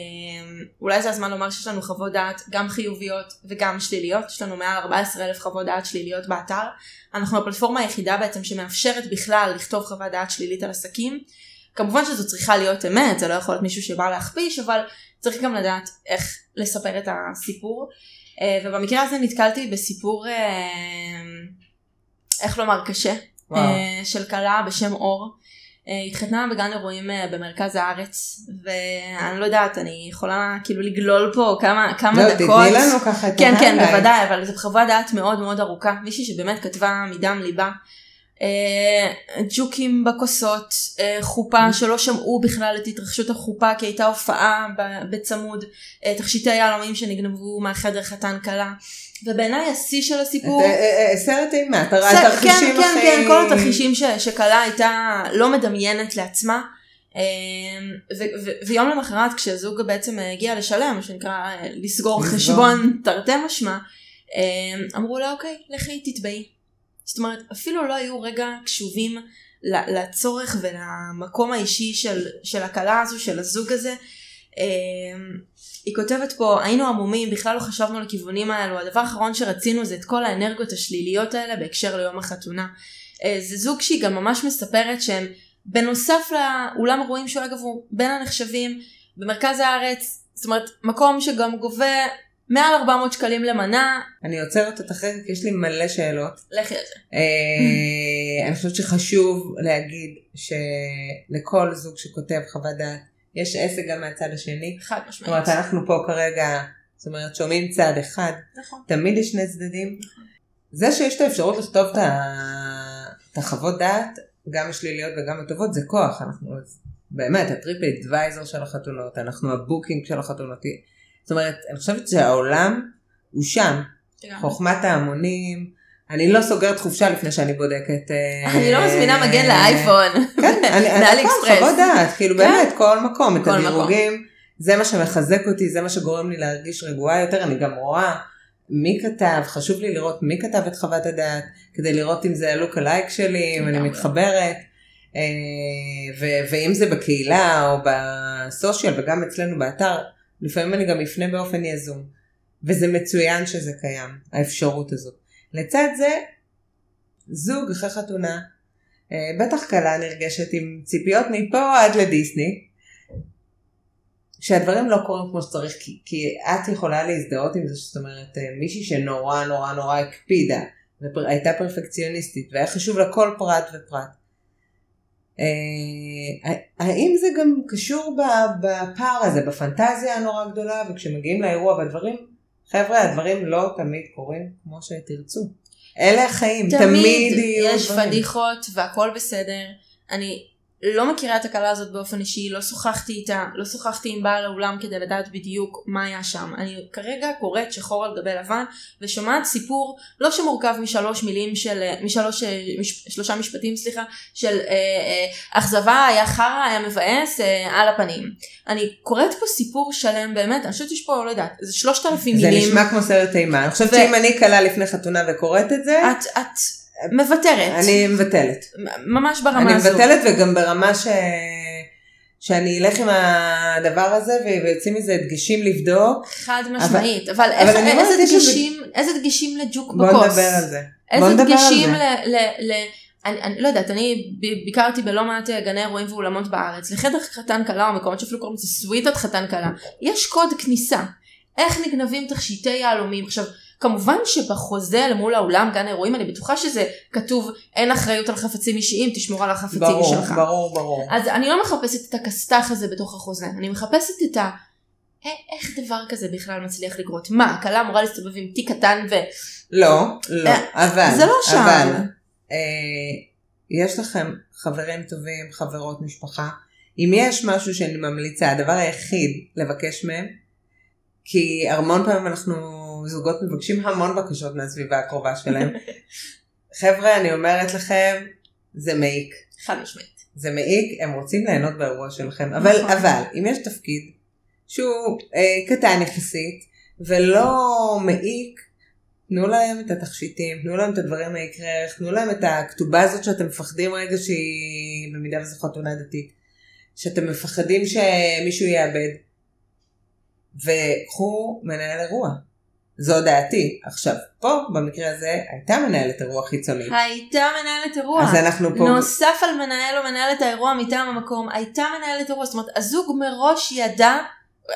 אולי זה הזמן לומר שיש לנו חוות דעת גם חיוביות וגם שליליות. יש לנו מעל 14 אלף חוות דעת שליליות באתר. אנחנו הפלטפורמה היחידה בעצם שמאפשרת בכלל לכתוב חוות דעת שלילית על עסקים. כמובן שזו צריכה להיות אמת, זה לא יכול להיות מישהו שבא להכפיש, אבל צריך גם לדעת איך לספר את הסיפור. אה, ובמקרה הזה נתקלתי בסיפור, אה, איך לומר, קשה, וואו. אה, של כלה בשם אור. אה, התחתנה בגן אירועים אה, במרכז הארץ, ואני לא יודעת, אני יכולה כאילו לגלול פה כמה, כמה לא, דקות. תתני לנו ככה את כן, כן. בוודאי, אבל זו חוות דעת מאוד מאוד ארוכה. מישהי שבאמת כתבה מדם ליבה. ג'וקים בכוסות, חופה שלא שמעו בכלל את התרחשות החופה כי הייתה הופעה בצמוד, תכשיטי יהלומים שנגנבו מהחדר חתן כלה. ובעיניי השיא של הסיפור... אה, אה, אה, סרט אימה, אתה רואה סרט- התרחישים כן, כן. כן, כל התרחישים שכלה הייתה לא מדמיינת לעצמה. ו- ויום למחרת כשהזוג בעצם הגיע לשלם, מה שנקרא לסגור. חשבון תרתי משמע, אה, אמרו לה אוקיי, לכי תתבעי. זאת אומרת, אפילו לא היו רגע קשובים לצורך ולמקום האישי של, של הכלה הזו, של הזוג הזה. היא כותבת פה, היינו עמומים, בכלל לא חשבנו על הכיוונים האלו, הדבר האחרון שרצינו זה את כל האנרגיות השליליות האלה בהקשר ליום החתונה. אה, זה זוג שהיא גם ממש מספרת שהם בנוסף לאולם אירועים שהוא אגב הוא בין הנחשבים במרכז הארץ, זאת אומרת מקום שגם גובה מעל 400 שקלים למנה, אני עוצרת אותך רגע כי יש לי מלא שאלות. לכי על זה. אה, אני חושבת שחשוב להגיד שלכל זוג שכותב חוות דעת יש עסק גם מהצד השני. חד משמעית. זאת אומרת אנחנו פה כרגע, זאת אומרת שומעים צד אחד, נכון. תמיד יש שני צדדים. זה שיש את האפשרות לכתוב את החוות דעת, גם השליליות וגם הטובות, זה כוח. אנחנו באמת הטריפאדוויזר של החתונות, אנחנו הבוקינג של החתונות. זאת אומרת, אני חושבת שהעולם הוא שם. חוכמת ההמונים. אני לא סוגרת חופשה לפני שאני בודקת. אה, אני לא מזמינה מגן לאייפון. כן, אני, נכון. חוות דעת, כאילו כן. באמת, כל מקום, את הדירוגים, זה מה שמחזק אותי, זה מה שגורם לי להרגיש רגועה יותר, אני גם רואה מי כתב, חשוב לי לראות מי כתב את חוות הדעת, כדי לראות אם זה הלוק הלייק שלי, אם אני. מתחברת, אה, ו- ואם זה בקהילה או בסושיאל וגם אצלנו באתר, לפעמים אני גם אפנה באופן יזום, וזה מצוין שזה קיים, האפשרות הזאת. לצד זה, זוג אחרי חתונה, אה, בטח כלה נרגשת עם ציפיות מפה עד לדיסני, שהדברים לא קורים כמו שצריך, כי, כי את יכולה להזדהות עם זה, זאת אומרת, אה, מישהי שנורא נורא נורא הקפידה, והייתה פרפקציוניסטית, והיה חשוב לה כל פרט ופרט. אה, האם זה גם קשור בפער הזה, בפנטזיה הנורא גדולה, וכשמגיעים לאירוע והדברים, חבר'ה, הדברים לא תמיד קורים כמו שתרצו. אלה החיים, תמיד, תמיד יהיו יש דברים. פדיחות והכל בסדר. אני לא מכירה את הכלה הזאת באופן אישי, לא שוחחתי איתה, לא שוחחתי עם בעל האולם כדי לדעת בדיוק מה היה שם. אני כרגע קוראת שחור על גבי לבן ושומעת סיפור לא שמורכב משלוש מילים של, משלוש, אה, מש, שלושה משפטים סליחה, של אה, אה, אכזבה, היה חרא, היה מבאס, אה, על הפנים. אני קוראת פה סיפור שלם באמת, אני חושבת שיש פה, לא יודעת, איזה שלושת אלפים זה מילים. נשמע כמו סרט אימה. אני חושבת ו- שאם אני כלה לפני חתונה וקוראת את זה, את, את מוותרת. אני מבטלת. ממש ברמה אני הזו. מבטלת וגם ברמה ש... שאני אלך עם הדבר הזה ו- ויוצאים מזה דגשים לבדוק. חד משמעית, אבל, אבל איך, אני איזה אומרת, יש איזה- דגשים, דגשים לג'וק בוא בכוס? נדבר על זה. איזה בוא על דגשים זה. ל... ל, ל אני, אני לא יודעת, אני ביקרתי בלא מעט גני אירועים ואולמות בארץ, לחדר חתן כלה או מקומות שאפילו קוראים לזה סוויטת חתן כלה, יש קוד כניסה. איך נגנבים תכשיטי יהלומים? עכשיו, כמובן שבחוזה למול האולם גן אירועים אני בטוחה שזה כתוב אין אחריות על חפצים אישיים, תשמור על החפצים ברור, שלך. ברור, ברור. אז אני לא מחפשת את הכסת"ח הזה בתוך החוזה, אני מחפשת את איך דבר כזה בכלל מצליח לקרות? מה, הכלה אמורה להסתובב עם תיק קטן ו... לא, לא, אה, אבל, זה לא שם. אבל, אה, יש לכם חברים טובים, חברות, משפחה. אם יש משהו שאני ממליצה, הדבר היחיד לבקש מהם, כי המון פעמים אנחנו זוגות מבקשים המון בקשות מהסביבה הקרובה שלהם. חבר'ה, אני אומרת לכם, זה מעיק. חד משמעית. זה מעיק, הם רוצים ליהנות באירוע שלכם. אבל, נכון. אבל, אם יש תפקיד שהוא אה, קטן יחסית, ולא מעיק, תנו להם את התכשיטים, תנו להם את הדברים היקרי ערך, תנו להם את הכתובה הזאת שאתם מפחדים רגע שהיא, במידה וזו חתונה דתית, שאתם מפחדים שמישהו יאבד, וקחו מנהל אירוע. זו דעתי. עכשיו, פה, במקרה הזה, הייתה מנהלת אירוע חיצונית. הייתה מנהלת אירוע. אז אנחנו פה... נוסף על מנהל או מנהלת האירוע מטעם המקום, הייתה מנהלת אירוע, זאת אומרת הזוג מראש ידע,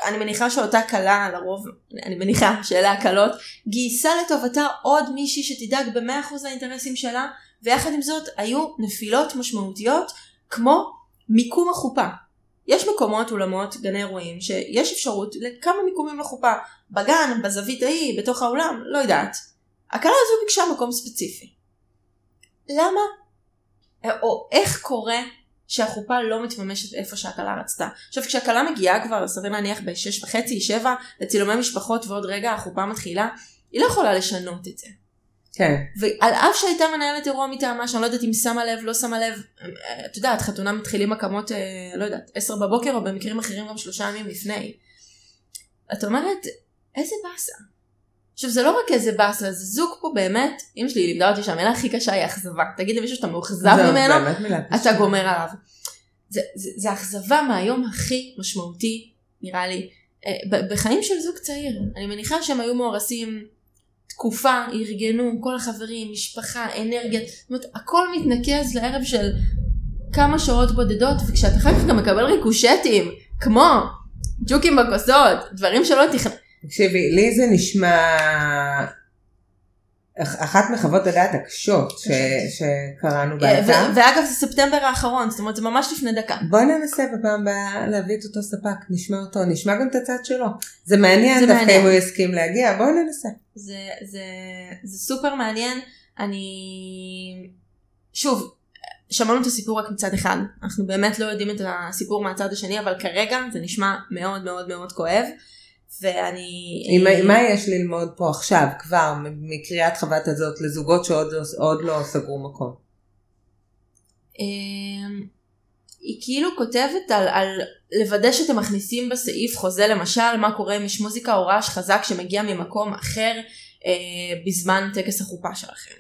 אני מניחה שאותה כלה לרוב, אני מניחה שאלה הקלות, גייסה לטובתה עוד מישהי שתדאג ב-100% לאינטרסים שלה, ויחד עם זאת היו נפילות משמעותיות כמו מיקום החופה. יש מקומות, אולמות, גני אירועים, שיש אפשרות לכמה מיקומים לחופה, בגן, בזווית ההיא, בתוך האולם, לא יודעת. הכלה הזו ביקשה מקום ספציפי. למה או איך קורה שהחופה לא מתממשת איפה שהכלה רצתה. עכשיו כשהכלה מגיעה כבר, סביר להניח בשש וחצי, שבע, לצילומי משפחות ועוד רגע החופה מתחילה, היא לא יכולה לשנות את זה. כן. ועל אף שהייתה מנהלת אירוע מטעמה, שאני לא יודעת אם שמה לב, לא שמה לב, את יודעת, חתונה מתחילים הקמות, אה, לא יודעת, עשר בבוקר, או במקרים אחרים גם שלושה ימים לפני. את אומרת, איזה באסה. עכשיו זה לא רק איזה באסה, זה זוג פה באמת, אמא שלי לימדה אותי שהמילה הכי קשה היא אכזבה. תגיד למישהו שאתה מאוכזב ממנו, אתה. גומר עליו. זה, זה, זה אכזבה מהיום הכי משמעותי, נראה לי, אה, בחיים של זוג צעיר. אני מניחה שהם היו מאורסים תקופה, ארגנו, כל החברים, משפחה, אנרגיה, זאת אומרת, הכל מתנקז לערב של כמה שעות בודדות, וכשאתה אחר כך גם מקבל ריקושטים, כמו ג'וקים בכוסות, דברים שלא תכנ... תקשיבי, לי זה נשמע אחת מחוות הדעת הקשות ש- שקראנו באתר. ו- ואגב זה ספטמבר האחרון, זאת אומרת זה ממש לפני דקה. בואי ננסה בפעם הבאה להביא את אותו ספק, נשמע אותו, נשמע גם את הצד שלו. זה מעניין זה דווקא מעניין. אם הוא יסכים להגיע, בואי ננסה. זה, זה, זה סופר מעניין. אני... שוב, שמענו את הסיפור רק מצד אחד. אנחנו באמת לא יודעים את הסיפור מהצד השני, אבל כרגע זה נשמע מאוד מאוד מאוד כואב. ואני... עם- מה יש ללמוד פה עכשיו, כבר, מקריאת חוות הזאת לזוגות שעוד לא- לא סגרו מקום? אמ, היא כאילו כותבת על, על לוודא שאתם מכניסים בסעיף חוזה למשל מה קורה אם יש מוזיקה או רעש חזק שמגיע ממקום אחר אה, בזמן טקס החופה שלכם.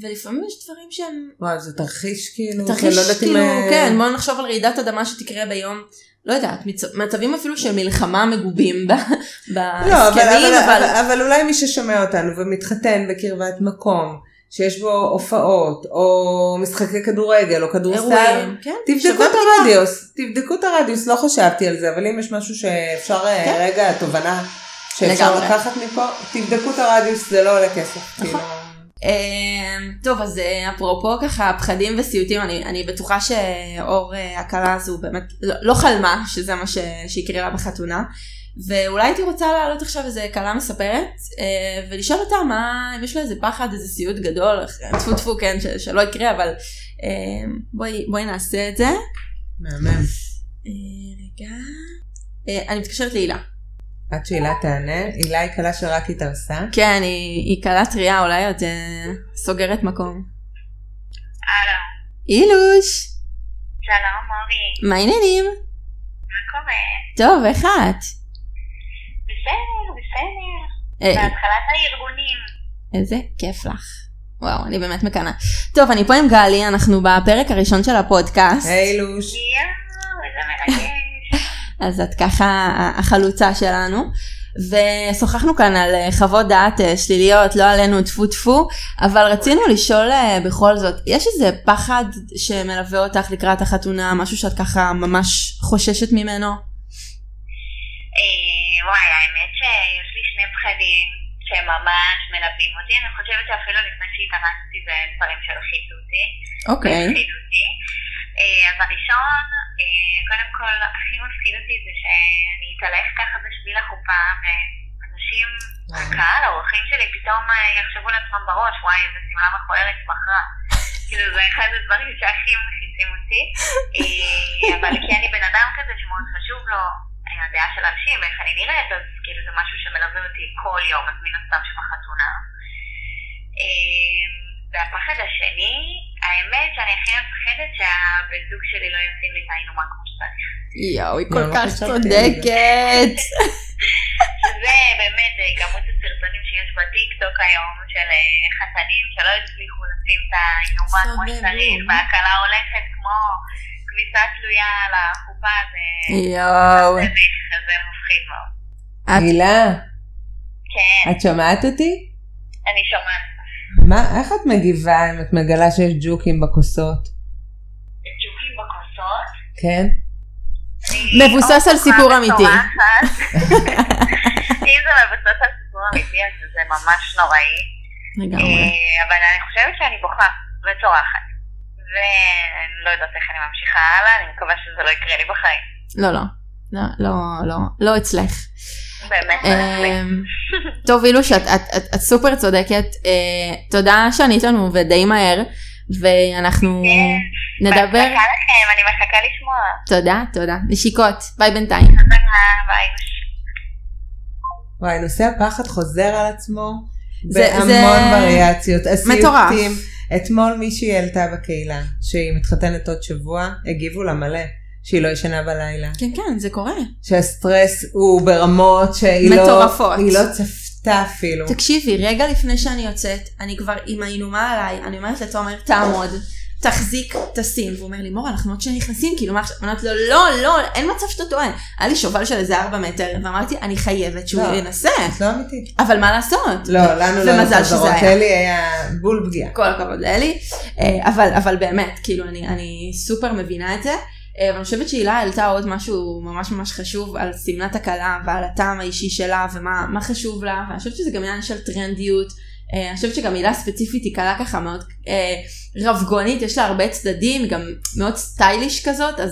ולפעמים יש דברים שהם וואו, זה תרחיש כאילו, תרחיש שלא יודעת אם, כאילו, אה, כן, בוא נחשוב על רעידת אדמה שתקרה ביום, לא יודעת, מצ- מצבים אפילו של מלחמה מגובים ב- לא, אבל, בהסכמים, אבל, אבל אבל, אבל אולי מי ששומע אותנו ומתחתן בקרבת מקום, שיש בו הופעות, או משחקי כדורגל, או כדורסל, כן, תבדקו את הרדיוס, תבדקו את הרדיוס, לא חשבתי על זה, אבל אם יש משהו שאפשר, אה, כן. רגע, תובנה שאפשר לגמרי. לקחת מפה, תבדקו את הרדיוס, זה לא עולה כסף. נכון. כאילו. אמ, טוב אז אה, אפרופו ככה פחדים וסיוטים אני, אני בטוחה שאור אה, הכלה הזו באמת לא, לא חלמה שזה מה ש, שיקרה לה בחתונה ואולי הייתי רוצה להעלות עכשיו איזה כלה מספרת אה, ולשאול אותה מה אם יש לה איזה פחד איזה סיוט גדול טפו טפו כן ש, שלא יקרה אבל אה, בואי, בואי נעשה את זה. מהמם. אה, רגע. אה, אני מתקשרת להילה עד שהילה תענה, הילה היא כלה שרק התארסה. כן היא, היא כלה טריה אולי עוד אה, סוגרת מקום הלו, אילוש שלום מורי, מה העניינים? מה קורה? טוב איך את? בסדר, בסדר. אה, בהתחלת הארגונים. איזה כיף לך. וואו, אני באמת מקנאה. טוב, אני פה עם גלי, אנחנו בפרק הראשון של הפודקאסט, היי לוש. יואו, איזה מרגש. אז את ככה החלוצה שלנו. ושוחחנו כאן על אה, חוות דעת אה, שליליות, לא עלינו טפו טפו, אבל רצינו לשאול אה, בכל זאת, יש איזה פחד שמלווה אותך לקראת החתונה, משהו שאת ככה ממש חוששת ממנו? וואי, האמת שיש לי שני פחדים שממש מלווים אותי. אני חושבת שאפילו לפני שהתאמצתי זה דברים שהלחיצו אותי. אוקיי. אה, אז הראשון, אה, קודם כל, הכי מפחיד אותי זה שאני אתהלך ככה בשביל החופה, ואנשים, הקהל, האורחים שלי, פתאום אה, יחשבו לעצמם בראש, וואי, איזה שמלה מכוערת בחרה. כאילו, זה אחד הדברים שהכי מחיצים אותי. אה, אבל כי אני בן אדם כזה שמאוד חשוב לו אה, הדעה של אנשים, איך אני נראית, אז כאילו זה משהו שמלווה אותי כל יום, אז מן הסתם שבחתונה. אה, והפחד השני, האמת שאני הכי מפחדת שהבן זוג שלי לא ישים לי את העינומה כמו שצריך. יואו, היא לא, כל לא כך צודקת. שזה באמת אה, כמות הסרטונים שיש בטיק טוק היום של אה, חתנים שלא הצליחו לשים את העינומה כמו שצריך. והכלה הולכת כמו כביסה תלויה על החופה, זה יואו. מביך, זה מפחיד מאוד. הילה, כן, את שומעת אותי? אני שומעת. מה, איך את מגיבה אם את מגלה שיש ג'וקים בכוסות? ג'וקים בכוסות. כן? מבוסס על סיפור אמיתי. אם זה מבוסס על סיפור אמיתי אז זה ממש נוראי. לגמרי. אה, אבל אני חושבת שאני בוכה וצורחת. ואני לא יודעת איך אני ממשיכה הלאה, אני מקווה שזה לא יקרה לי בחיים. לא, לא. לא, לא, לא, לא אצלך. באמת אצלי. אמ, טוב אילוש את, את, את, את סופר צודקת אה, תודה שענית לנו ודי מהר ואנחנו כן. נדבר בהצלחה לכם, אני מחכה לשמוע. תודה תודה נשיקות ביי בינתיים ביי. וואי, נושא הפחד חוזר על עצמו בהמון וריאציות. מטורף. אתמול מישהי העלתה בקהילה שהיא מתחתנת עוד שבוע, הגיבו לה מלא שהיא לא ישנה בלילה. כן כן זה קורה שהסטרס הוא ברמות שהיא לא, מטורפות. היא לא צפתה אפילו. תקשיבי רגע לפני שאני יוצאת אני כבר עם העינומה עליי אני אומרת לתומר תעמוד תחזיק תשים והוא אומר לי מור אנחנו עוד שניה נכנסים כאילו מה עכשיו אומרת לו לא לא אין מצב שאתה טועה היה לי שובל של איזה 4 מטר ואמרתי אני חייבת שהוא לא. ינסה את לא אמיתית. אבל מה לעשות לא, לנו לא ומזל היו שזה חזרות. היה. אלי היה בול פגיעה. כל הכבוד לאלי, אה, אבל, אבל באמת, כאילו אני, אני סופר מבינה את זה, אה, ואני חושבת שהילה העלתה עוד משהו ממש ממש חשוב על שמלת הכלה ועל הטעם האישי שלה ומה מה חשוב לה, ואני חושבת שזה גם עניין של טרנדיות, אה, אני חושבת שגם הילה ספציפית היא קלה ככה מאוד אה, רבגונית, יש לה הרבה צדדים, היא גם מאוד סטייליש כזאת, אז...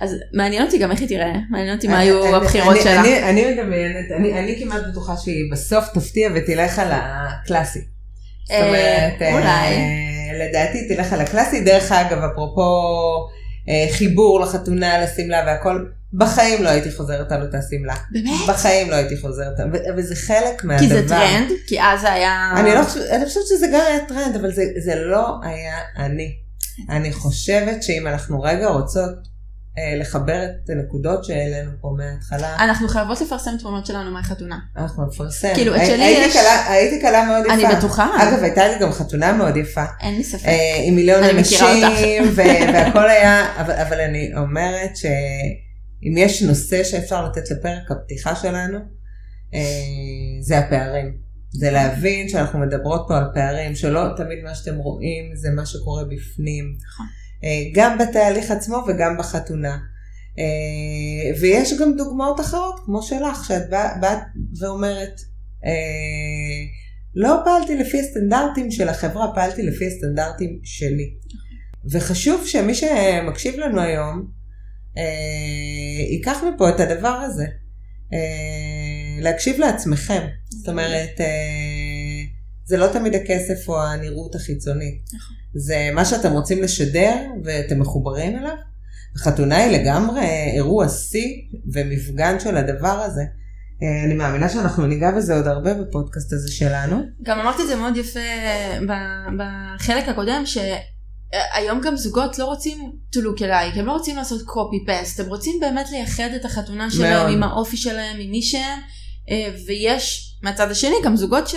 אז מעניין אותי גם איך היא תראה, מעניין אותי מה אני- היו אני- הבחירות אני- שלה. אני- אני מדמיינת, אני אני כמעט בטוחה שהיא בסוף תפתיע ותלך על הקלאסי. זאת אה, אומרת, אה, אולי. לדעתי תלך על הקלאסי. דרך אגב, אפרופו אה, חיבור לחתונה, לשמלה והכל, בחיים לא הייתי חוזרת על אותה שמלה. באמת? בחיים לא הייתי חוזרת, וזה חלק מהדבר. כי זה טרנד, כי אז זה היה... אני לא חושבת, אני חושבת שזה גם היה טרנד, אבל זה, זה לא היה אני. אני חושבת שאם אנחנו רגע רוצות אה, לחבר את הנקודות שהעלינו פה מההתחלה, אנחנו חייבות לפרסם תמונות שלנו מהחתונה. אנחנו נפרסם. כאילו, את שלי יש- כלה- הייתי כלה מאוד יפה. אני בטוחה. אגב, הייתה לי גם חתונה מאוד יפה. אין לי ספק. אה, עם מיליון אנשים, והכל היה, אבל, אבל אני אומרת שאם יש נושא שאפשר לתת לפרק הפתיחה שלנו, אה, זה הפערים. זה להבין שאנחנו מדברות פה על פערים, שלא תמיד מה שאתם רואים זה מה שקורה בפנים. נכון. אה, גם בתהליך עצמו וגם בחתונה. אה, ויש גם דוגמאות אחרות, כמו שלך, שאת באת ואומרת, אה, לא פעלתי לפי הסטנדרטים של החברה, פעלתי לפי הסטנדרטים שלי. וחשוב שמי שמקשיב לנו היום, ייקח מפה את הדבר הזה. להקשיב לעצמכם. זאת אומרת, זה לא תמיד הכסף או הנראות החיצונית. נכון. זה מה שאתם רוצים לשדר ואתם מחוברים אליו. חתונה היא לגמרי אירוע שיא ומפגן של הדבר הזה. אה, אני מאמינה שאנחנו ניגע בזה עוד הרבה בפודקאסט הזה שלנו. גם אמרתי את זה מאוד יפה ב- בחלק הקודם, שהיום גם זוגות לא רוצים to look alike, הם לא רוצים לעשות copy paste, הם רוצים באמת לייחד את החתונה שלהם מאוד. עם האופי שלהם, עם מי שהם, אה, ויש מהצד השני גם זוגות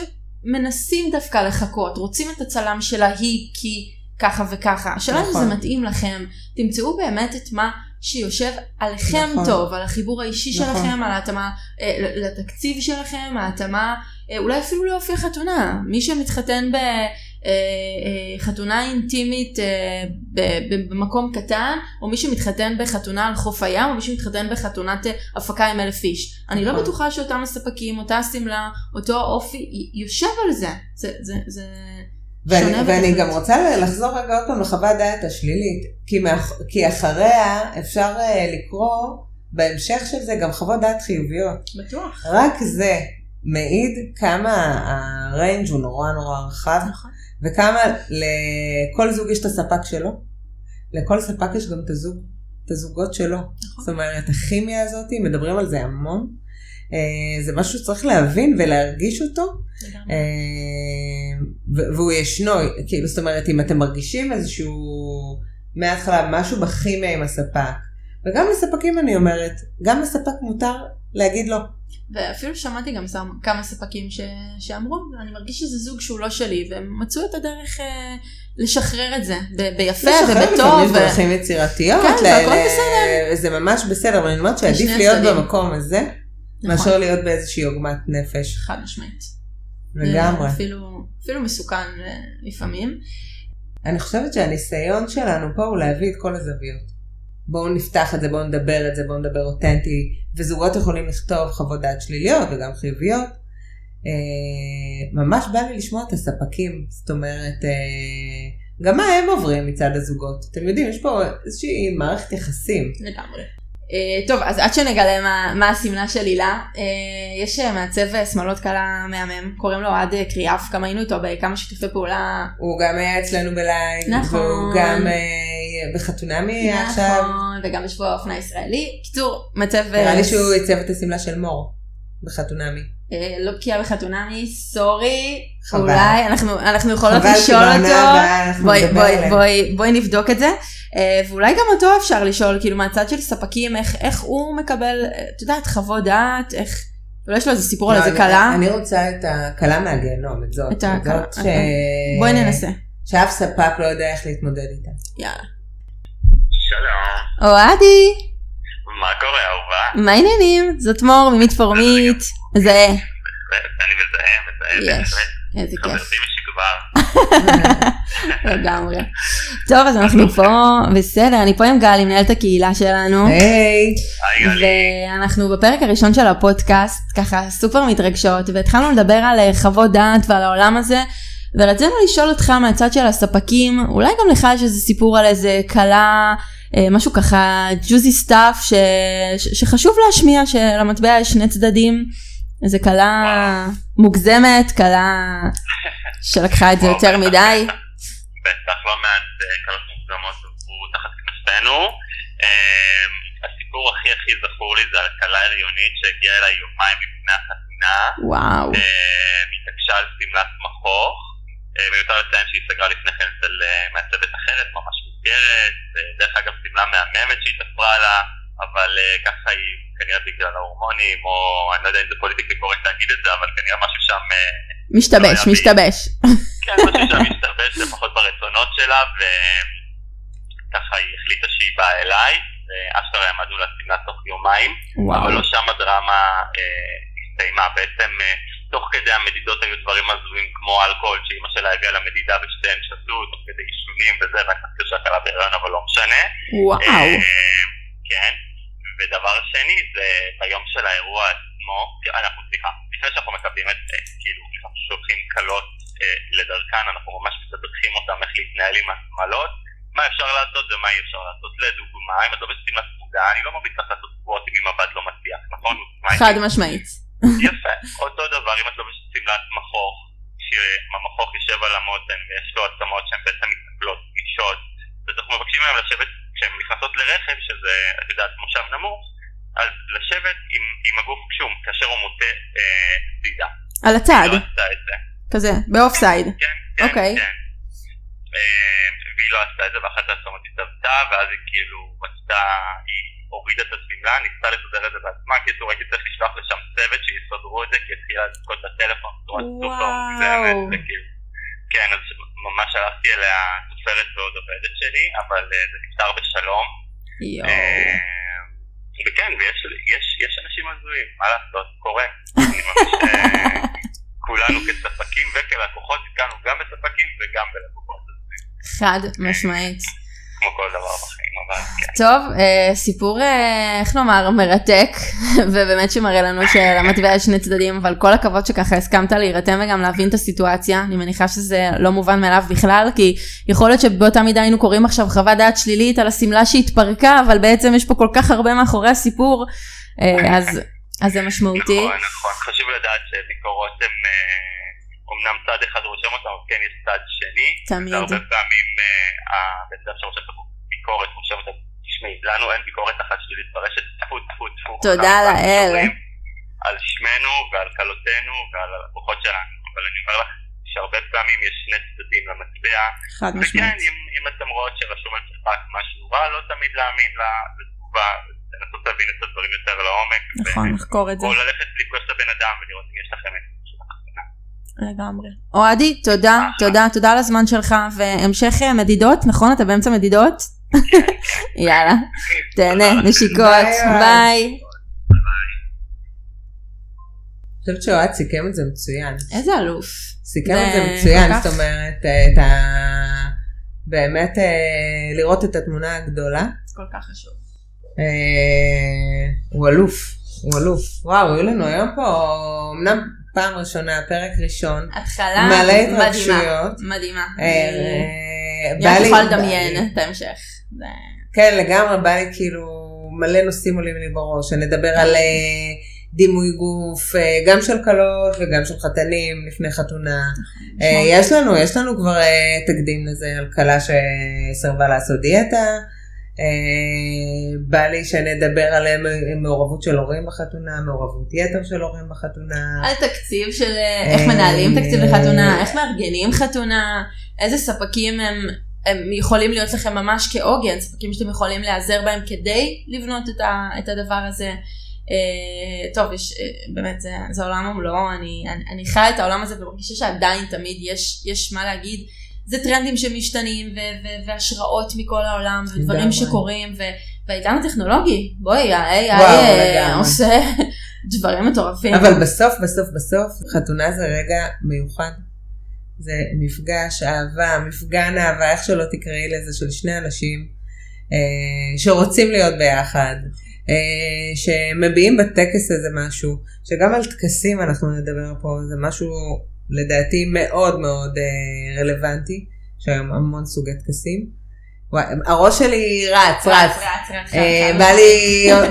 שמנסים דווקא לחכות, רוצים את הצלם שלה היא כי ככה וככה. השאלה אם נכון. זה מתאים לכם, תמצאו באמת את מה שיושב עליכם נכון. טוב, על החיבור האישי נכון. שלכם, על ההתאמה אה, לתקציב שלכם, ההתאמה אה, אולי אפילו לאופי החתונה. מי שמתחתן אינטימית אה, ב- ב- במקום קטן, או מי שמתחתן בחתונה על חוף הים, או מי שמתחתן בחתונת אה, הפקה עם אלף איש. אני לא נכון. בטוחה שאותם הספקים, אותה השמלה, אותו האופי, י- יושב על זה. זה, זה, זה, ואני, שונה ואני. גם רוצה לחזור רגע עוד פעם לחוות דעת השלילית, כי, מאח, כי אחריה אפשר אה, לקרוא בהמשך של זה גם חוות דעת חיוביות. בטוח. רק זה מעיד כמה הריינג' הוא נורא נורא רחב, נכון. וכמה לכל זוג יש את הספק שלו, לכל ספק יש גם את הזוג, את הזוגות שלו. זאת אומרת, הכימיה הזאת, מדברים על זה המון. אה, זה משהו שצריך להבין ולהרגיש אותו, ו- והוא ישנו, כאילו, זאת אומרת, אם אתם מרגישים איזשהו, מההתחלה, משהו בכימיה עם הספק, וגם לספקים אני אומרת, גם לספק מותר להגיד לא. ואפילו שמעתי גם סם- כמה ספקים ש... שאמרו, אני מרגיש שזה זוג שהוא לא שלי, והם מצאו את הדרך אה, לשחרר את זה, ב- ביפה לשחרר ובטוב. לפעמים ו- דרכים יצירתיות, כן, והכל ל- בסדר. זה ממש בסדר, אבל אני אומרת שעדיף להיות הצדדים. במקום הזה, נכון. מאשר להיות באיזושהי עוגמת נפש. חד משמעית. לגמרי. אה, אפילו, אפילו מסוכן אה, לפעמים. אני חושבת שהניסיון שלנו פה הוא להביא את כל הזוויות. בואו נפתח את זה, בואו נדבר את זה, בואו נדבר אותנטי, וזוגות יכולים לכתוב חוות דעת שליליות וגם חיוביות. אה, ממש בא לי לשמוע את הספקים, זאת אומרת, אה, גם מה הם עוברים מצד הזוגות. אתם יודעים, יש פה איזושהי מערכת יחסים. לגמרי. Uh, טוב, אז עד שנגלה מה, מה השמלה של הילה, uh, יש מעצב שמאלות קלה מהמם, קוראים לו uh, קריאף, גם היינו איתו בכמה שיתופי פעולה. הוא גם היה אצלנו בלייב, נכון. והוא גם אה, בחתונמי עכשיו. נכון, וגם בשבוע האופנה הישראלי. קיצור, מעצב... uh, נראה לי שהוא עיצב את השמלה של מור בחתונמי. אה, לא בקיאה בחתונמי, סורי, חבל. אולי, אנחנו, אנחנו יכולות לשאול אותו, בואי, נדבר בואי, עליהם. בואי, בואי נבדוק את זה, אה, ואולי גם אותו אפשר לשאול, כאילו מהצד של ספקים, איך, איך הוא מקבל, אה, את יודעת, חוות דעת, איך, אולי יש לו איזה סיפור על לא, איזה כלה, אני רוצה את הכלה מהגיהנום, את זאת. את הכלה. בואי ננסה, שאף ספק לא יודע איך להתמודד איתה. יאללה. שלום, אוהדי, מה קורה אהובה? מה העניינים? זאת מור ממית פורמית, זה, אני מזהה, מזהה, יש. איזה כיף. חברתי משכבר. לגמרי. טוב, אז אנחנו פה, בסדר, אני פה עם גלי, מנהלת הקהילה שלנו. היי, היי גלי. ואנחנו בפרק הראשון של הפודקאסט ככה סופר מתרגשות והתחלנו לדבר על אה, חוות דעת ועל העולם הזה ורצינו לשאול אותך מהצד של הספקים אולי גם לך יש איזה סיפור על איזה כלה משהו ככה juicy stuff ש... ש... שחשוב להשמיע שלמטבע יש שני צדדים איזה כלה מוגזמת כלה שלקחה את זה יותר מדי בטח לא מעט אה, כלות מוקדמות עברו תחת כנפינו. אה, הסיפור הכי הכי זכור לי זה על כלה הריונית שהגיעה אליי יומיים לפני החתונה. וואו אה, התעקשה על שמלת מכוך. אה, מיותר לציין שהיא סגרה לפני כן אצל אה, מעצבת אחרת, ממש מוגרת. אה, דרך אגב, שמלה מהממת שהיא תפרה לה, אבל אה, ככה היא כנראה בגלל ההורמונים, או אני לא יודע אם זה פוליטיקלי קורקט להגיד את זה, אבל כנראה משהו שם... אה, משתבש לא משתבש כן, משהו שם השתבש לפחות ברצונות שלה, וככה היא החליטה שהיא באה אליי, ואשכרה עמדנו לה שמלה תוך יומיים, אבל וואו לא שם הדרמה אה, הסתיימה. בעצם אה, תוך כדי המדידות היו דברים הזויים כמו אלכוהול, שאימא שלה הביאה למדידה ושתיהן שתו, תוך כדי עישונים וזה, חשבתי שהקלה בהיריון, אבל לא משנה. וואו אה, כן. ודבר שני זה ביום של האירוע עצמו, אנחנו סליחה, לפני שאנחנו מקבלים את, אה, כאילו, אנחנו שולחים כלות אה, לדרכן, אנחנו ממש מתדרכים אותם איך להתנהל עם השמלות, מה אפשר לעשות ומה אי אפשר לעשות. לדוגמה, אם את לובשת שמלת פקודה, אני לא ממליץ לך לעשות ספורט אם המבט לא מצליח, נכון? חד משמעית יפה. אותו דבר אם את לובשת שמלת מכוך, שהמכוך יושב על המותן ויש לו עצמות שהן בעצם מתנפלות, גמישות, אז אנחנו מבקשים מהם לשבת, כשהן נכנסות לרכב, שזה, את יודעת, מושב נמוך, אז לשבת עם, עם הגוף כשהוא, כאשר הוא מוטה אה, צידה. על הצד לא עשתה את זה. כזה באוף סייד כן, כן, אוקיי. כן. אה, והיא לא עשתה את זה ואחת העצמות התאבדה, ואז היא כאילו רצתה, היא הורידה את השמלה, ניסתה לסדר את זה בעצמה, קיצור הייתי צריך לשלוח לשם צוות שיסדרו את זה, כי התחילה לזכות בטלפון בצורה סופר. מוגזמת, וכאילו, כן, אז ממש הלכתי אליה תופרת ועוד עובדת שלי, אבל אה, זה נפתר בשלום. יואו אה, וכן, ויש יש, יש אנשים הזויים, מה לעשות, קורה. אה, כולנו כספקים וכלקוחות נתקענו גם בספקים וגם בלקוחות, חד משמעית כמו כל דבר בחיים, אבל כן. טוב, אה, סיפור, אה, איך נאמר, מרתק, ובאמת שמראה לנו שלמטבע יש שני צדדים, אבל כל הכבוד שככה הסכמת להירתם וגם להבין את הסיטואציה, אני מניחה שזה לא מובן מאליו בכלל, כי יכול להיות שבאותה מידה היינו קוראים עכשיו חוות דעת שלילית על השמלה שהתפרקה, אבל בעצם יש פה כל כך הרבה מאחורי הסיפור, אה, אז, אז זה משמעותי. נכון, נכון, חשוב לדעת שביקורות הן... אמנם צד אחד רושם אותם, אבל כן יש צד שני. תמיד. והרבה פעמים הבן אדם שרושם את הביקורת רושם אותה תשמעי, לנו אין ביקורת אחת שלילית ברשת, טפו טפו טפו. תודה לאל. על שמנו ועל כלותינו ועל הלקוחות שלנו, אבל אני אומר לך שהרבה פעמים יש שני צדדים למטבע. חד משמעית. וכן, אם, אם אתם רואות שרשום על צחק משהו רע, לא תמיד להאמין לתגובה, לנסות להבין את הדברים יותר לעומק. נכון, לחקור את זה. או ללכת לפגוש את הבן אדם ולראות אם יש לכם את לגמרי. אוהדי, תודה, תודה, תודה על הזמן שלך, והמשך אה, מדידות, נכון? אתה באמצע מדידות? יאללה, תהנה, נשיקות, ביי. אני חושבת שאוהד סיכם את זה מצוין. איזה אלוף. סיכם את זה מצוין, זאת אומרת, אה, את ה... באמת אה, לראות את התמונה הגדולה. כל כך חשוב. הוא אלוף, הוא אלוף. וואו, היו לנו היום פה, אמנם פעם ראשונה, פרק ראשון. התחלה מלא התרגשויות. מדהימה. בא לי... אני יכולה לדמיין את ההמשך. כן, לגמרי, בא לי כאילו מלא נושאים עולים לי בראש, שנדבר על אה, דימוי גוף, אה, גם של כלות וגם של חתנים לפני חתונה. נכון, אה, יש לנו, יש לנו כבר תקדים לזה על כלה שסרבה לעשות דיאטה. אה, בא לי שנדבר על מעורבות של הורים בחתונה, מעורבות יתר של הורים בחתונה. על תקציב של איך מנהלים תקציב לחתונה, איך מארגנים חתונה, איזה ספקים הם, הם יכולים להיות לכם ממש כעוגן, ספקים שאתם יכולים להיעזר בהם כדי לבנות את, ה, את הדבר הזה. Uh, טוב, יש, uh, באמת, זה, זה עולם ומלואו, אני, אני, אני חיה את העולם הזה ומרגישה שעדיין תמיד יש, יש מה להגיד. זה טרנדים שמשתנים והשראות מכל העולם ודברים שקורים והעידן הטכנולוגי בואי ה-AI אה, עושה דברים מטורפים. אבל בסוף בסוף בסוף חתונה זה רגע מיוחד. זה מפגש אהבה, מפגן אהבה, איך שלא תקראי לזה, של שני אנשים אה, שרוצים להיות ביחד, אה, שמביעים בטקס הזה משהו, שגם על טקסים אנחנו נדבר פה, זה משהו לדעתי מאוד מאוד אה, רלוונטי, יש היום המון סוגי טקסים. הראש שלי רץ, רץ. אה,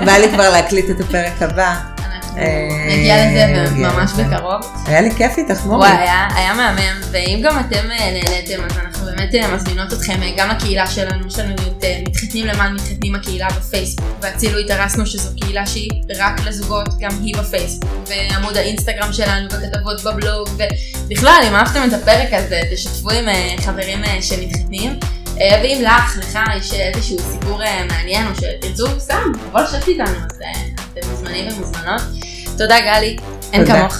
בא לי כבר להקליט את הפרק הבא. נגיע לזה ממש בקרוב. היה לי כיף איתך, מורי. וואי, היה מהמם, ואם גם אתם נהניתם, אז אנחנו באמת מזמינות אתכם גם לקהילה שלנו, יש לנו את מתחתנים למען מתחתנים הקהילה בפייסבוק, ואצילו התארסנו שזו קהילה שהיא רק לזוגות, גם היא בפייסבוק, ועמוד האינסטגרם שלנו, וכתבות בבלוג, ובכלל, אם אהבתם את הפרק הזה, תשתפו עם חברים שמתחתנים. ואם לך, לך יש איזשהו סיפור מעניין, או שתרצו סתם, לבוא לשבת איתנו, אז אתם מוזמנים ומוזמנות. תודה גלי, אין כמוך.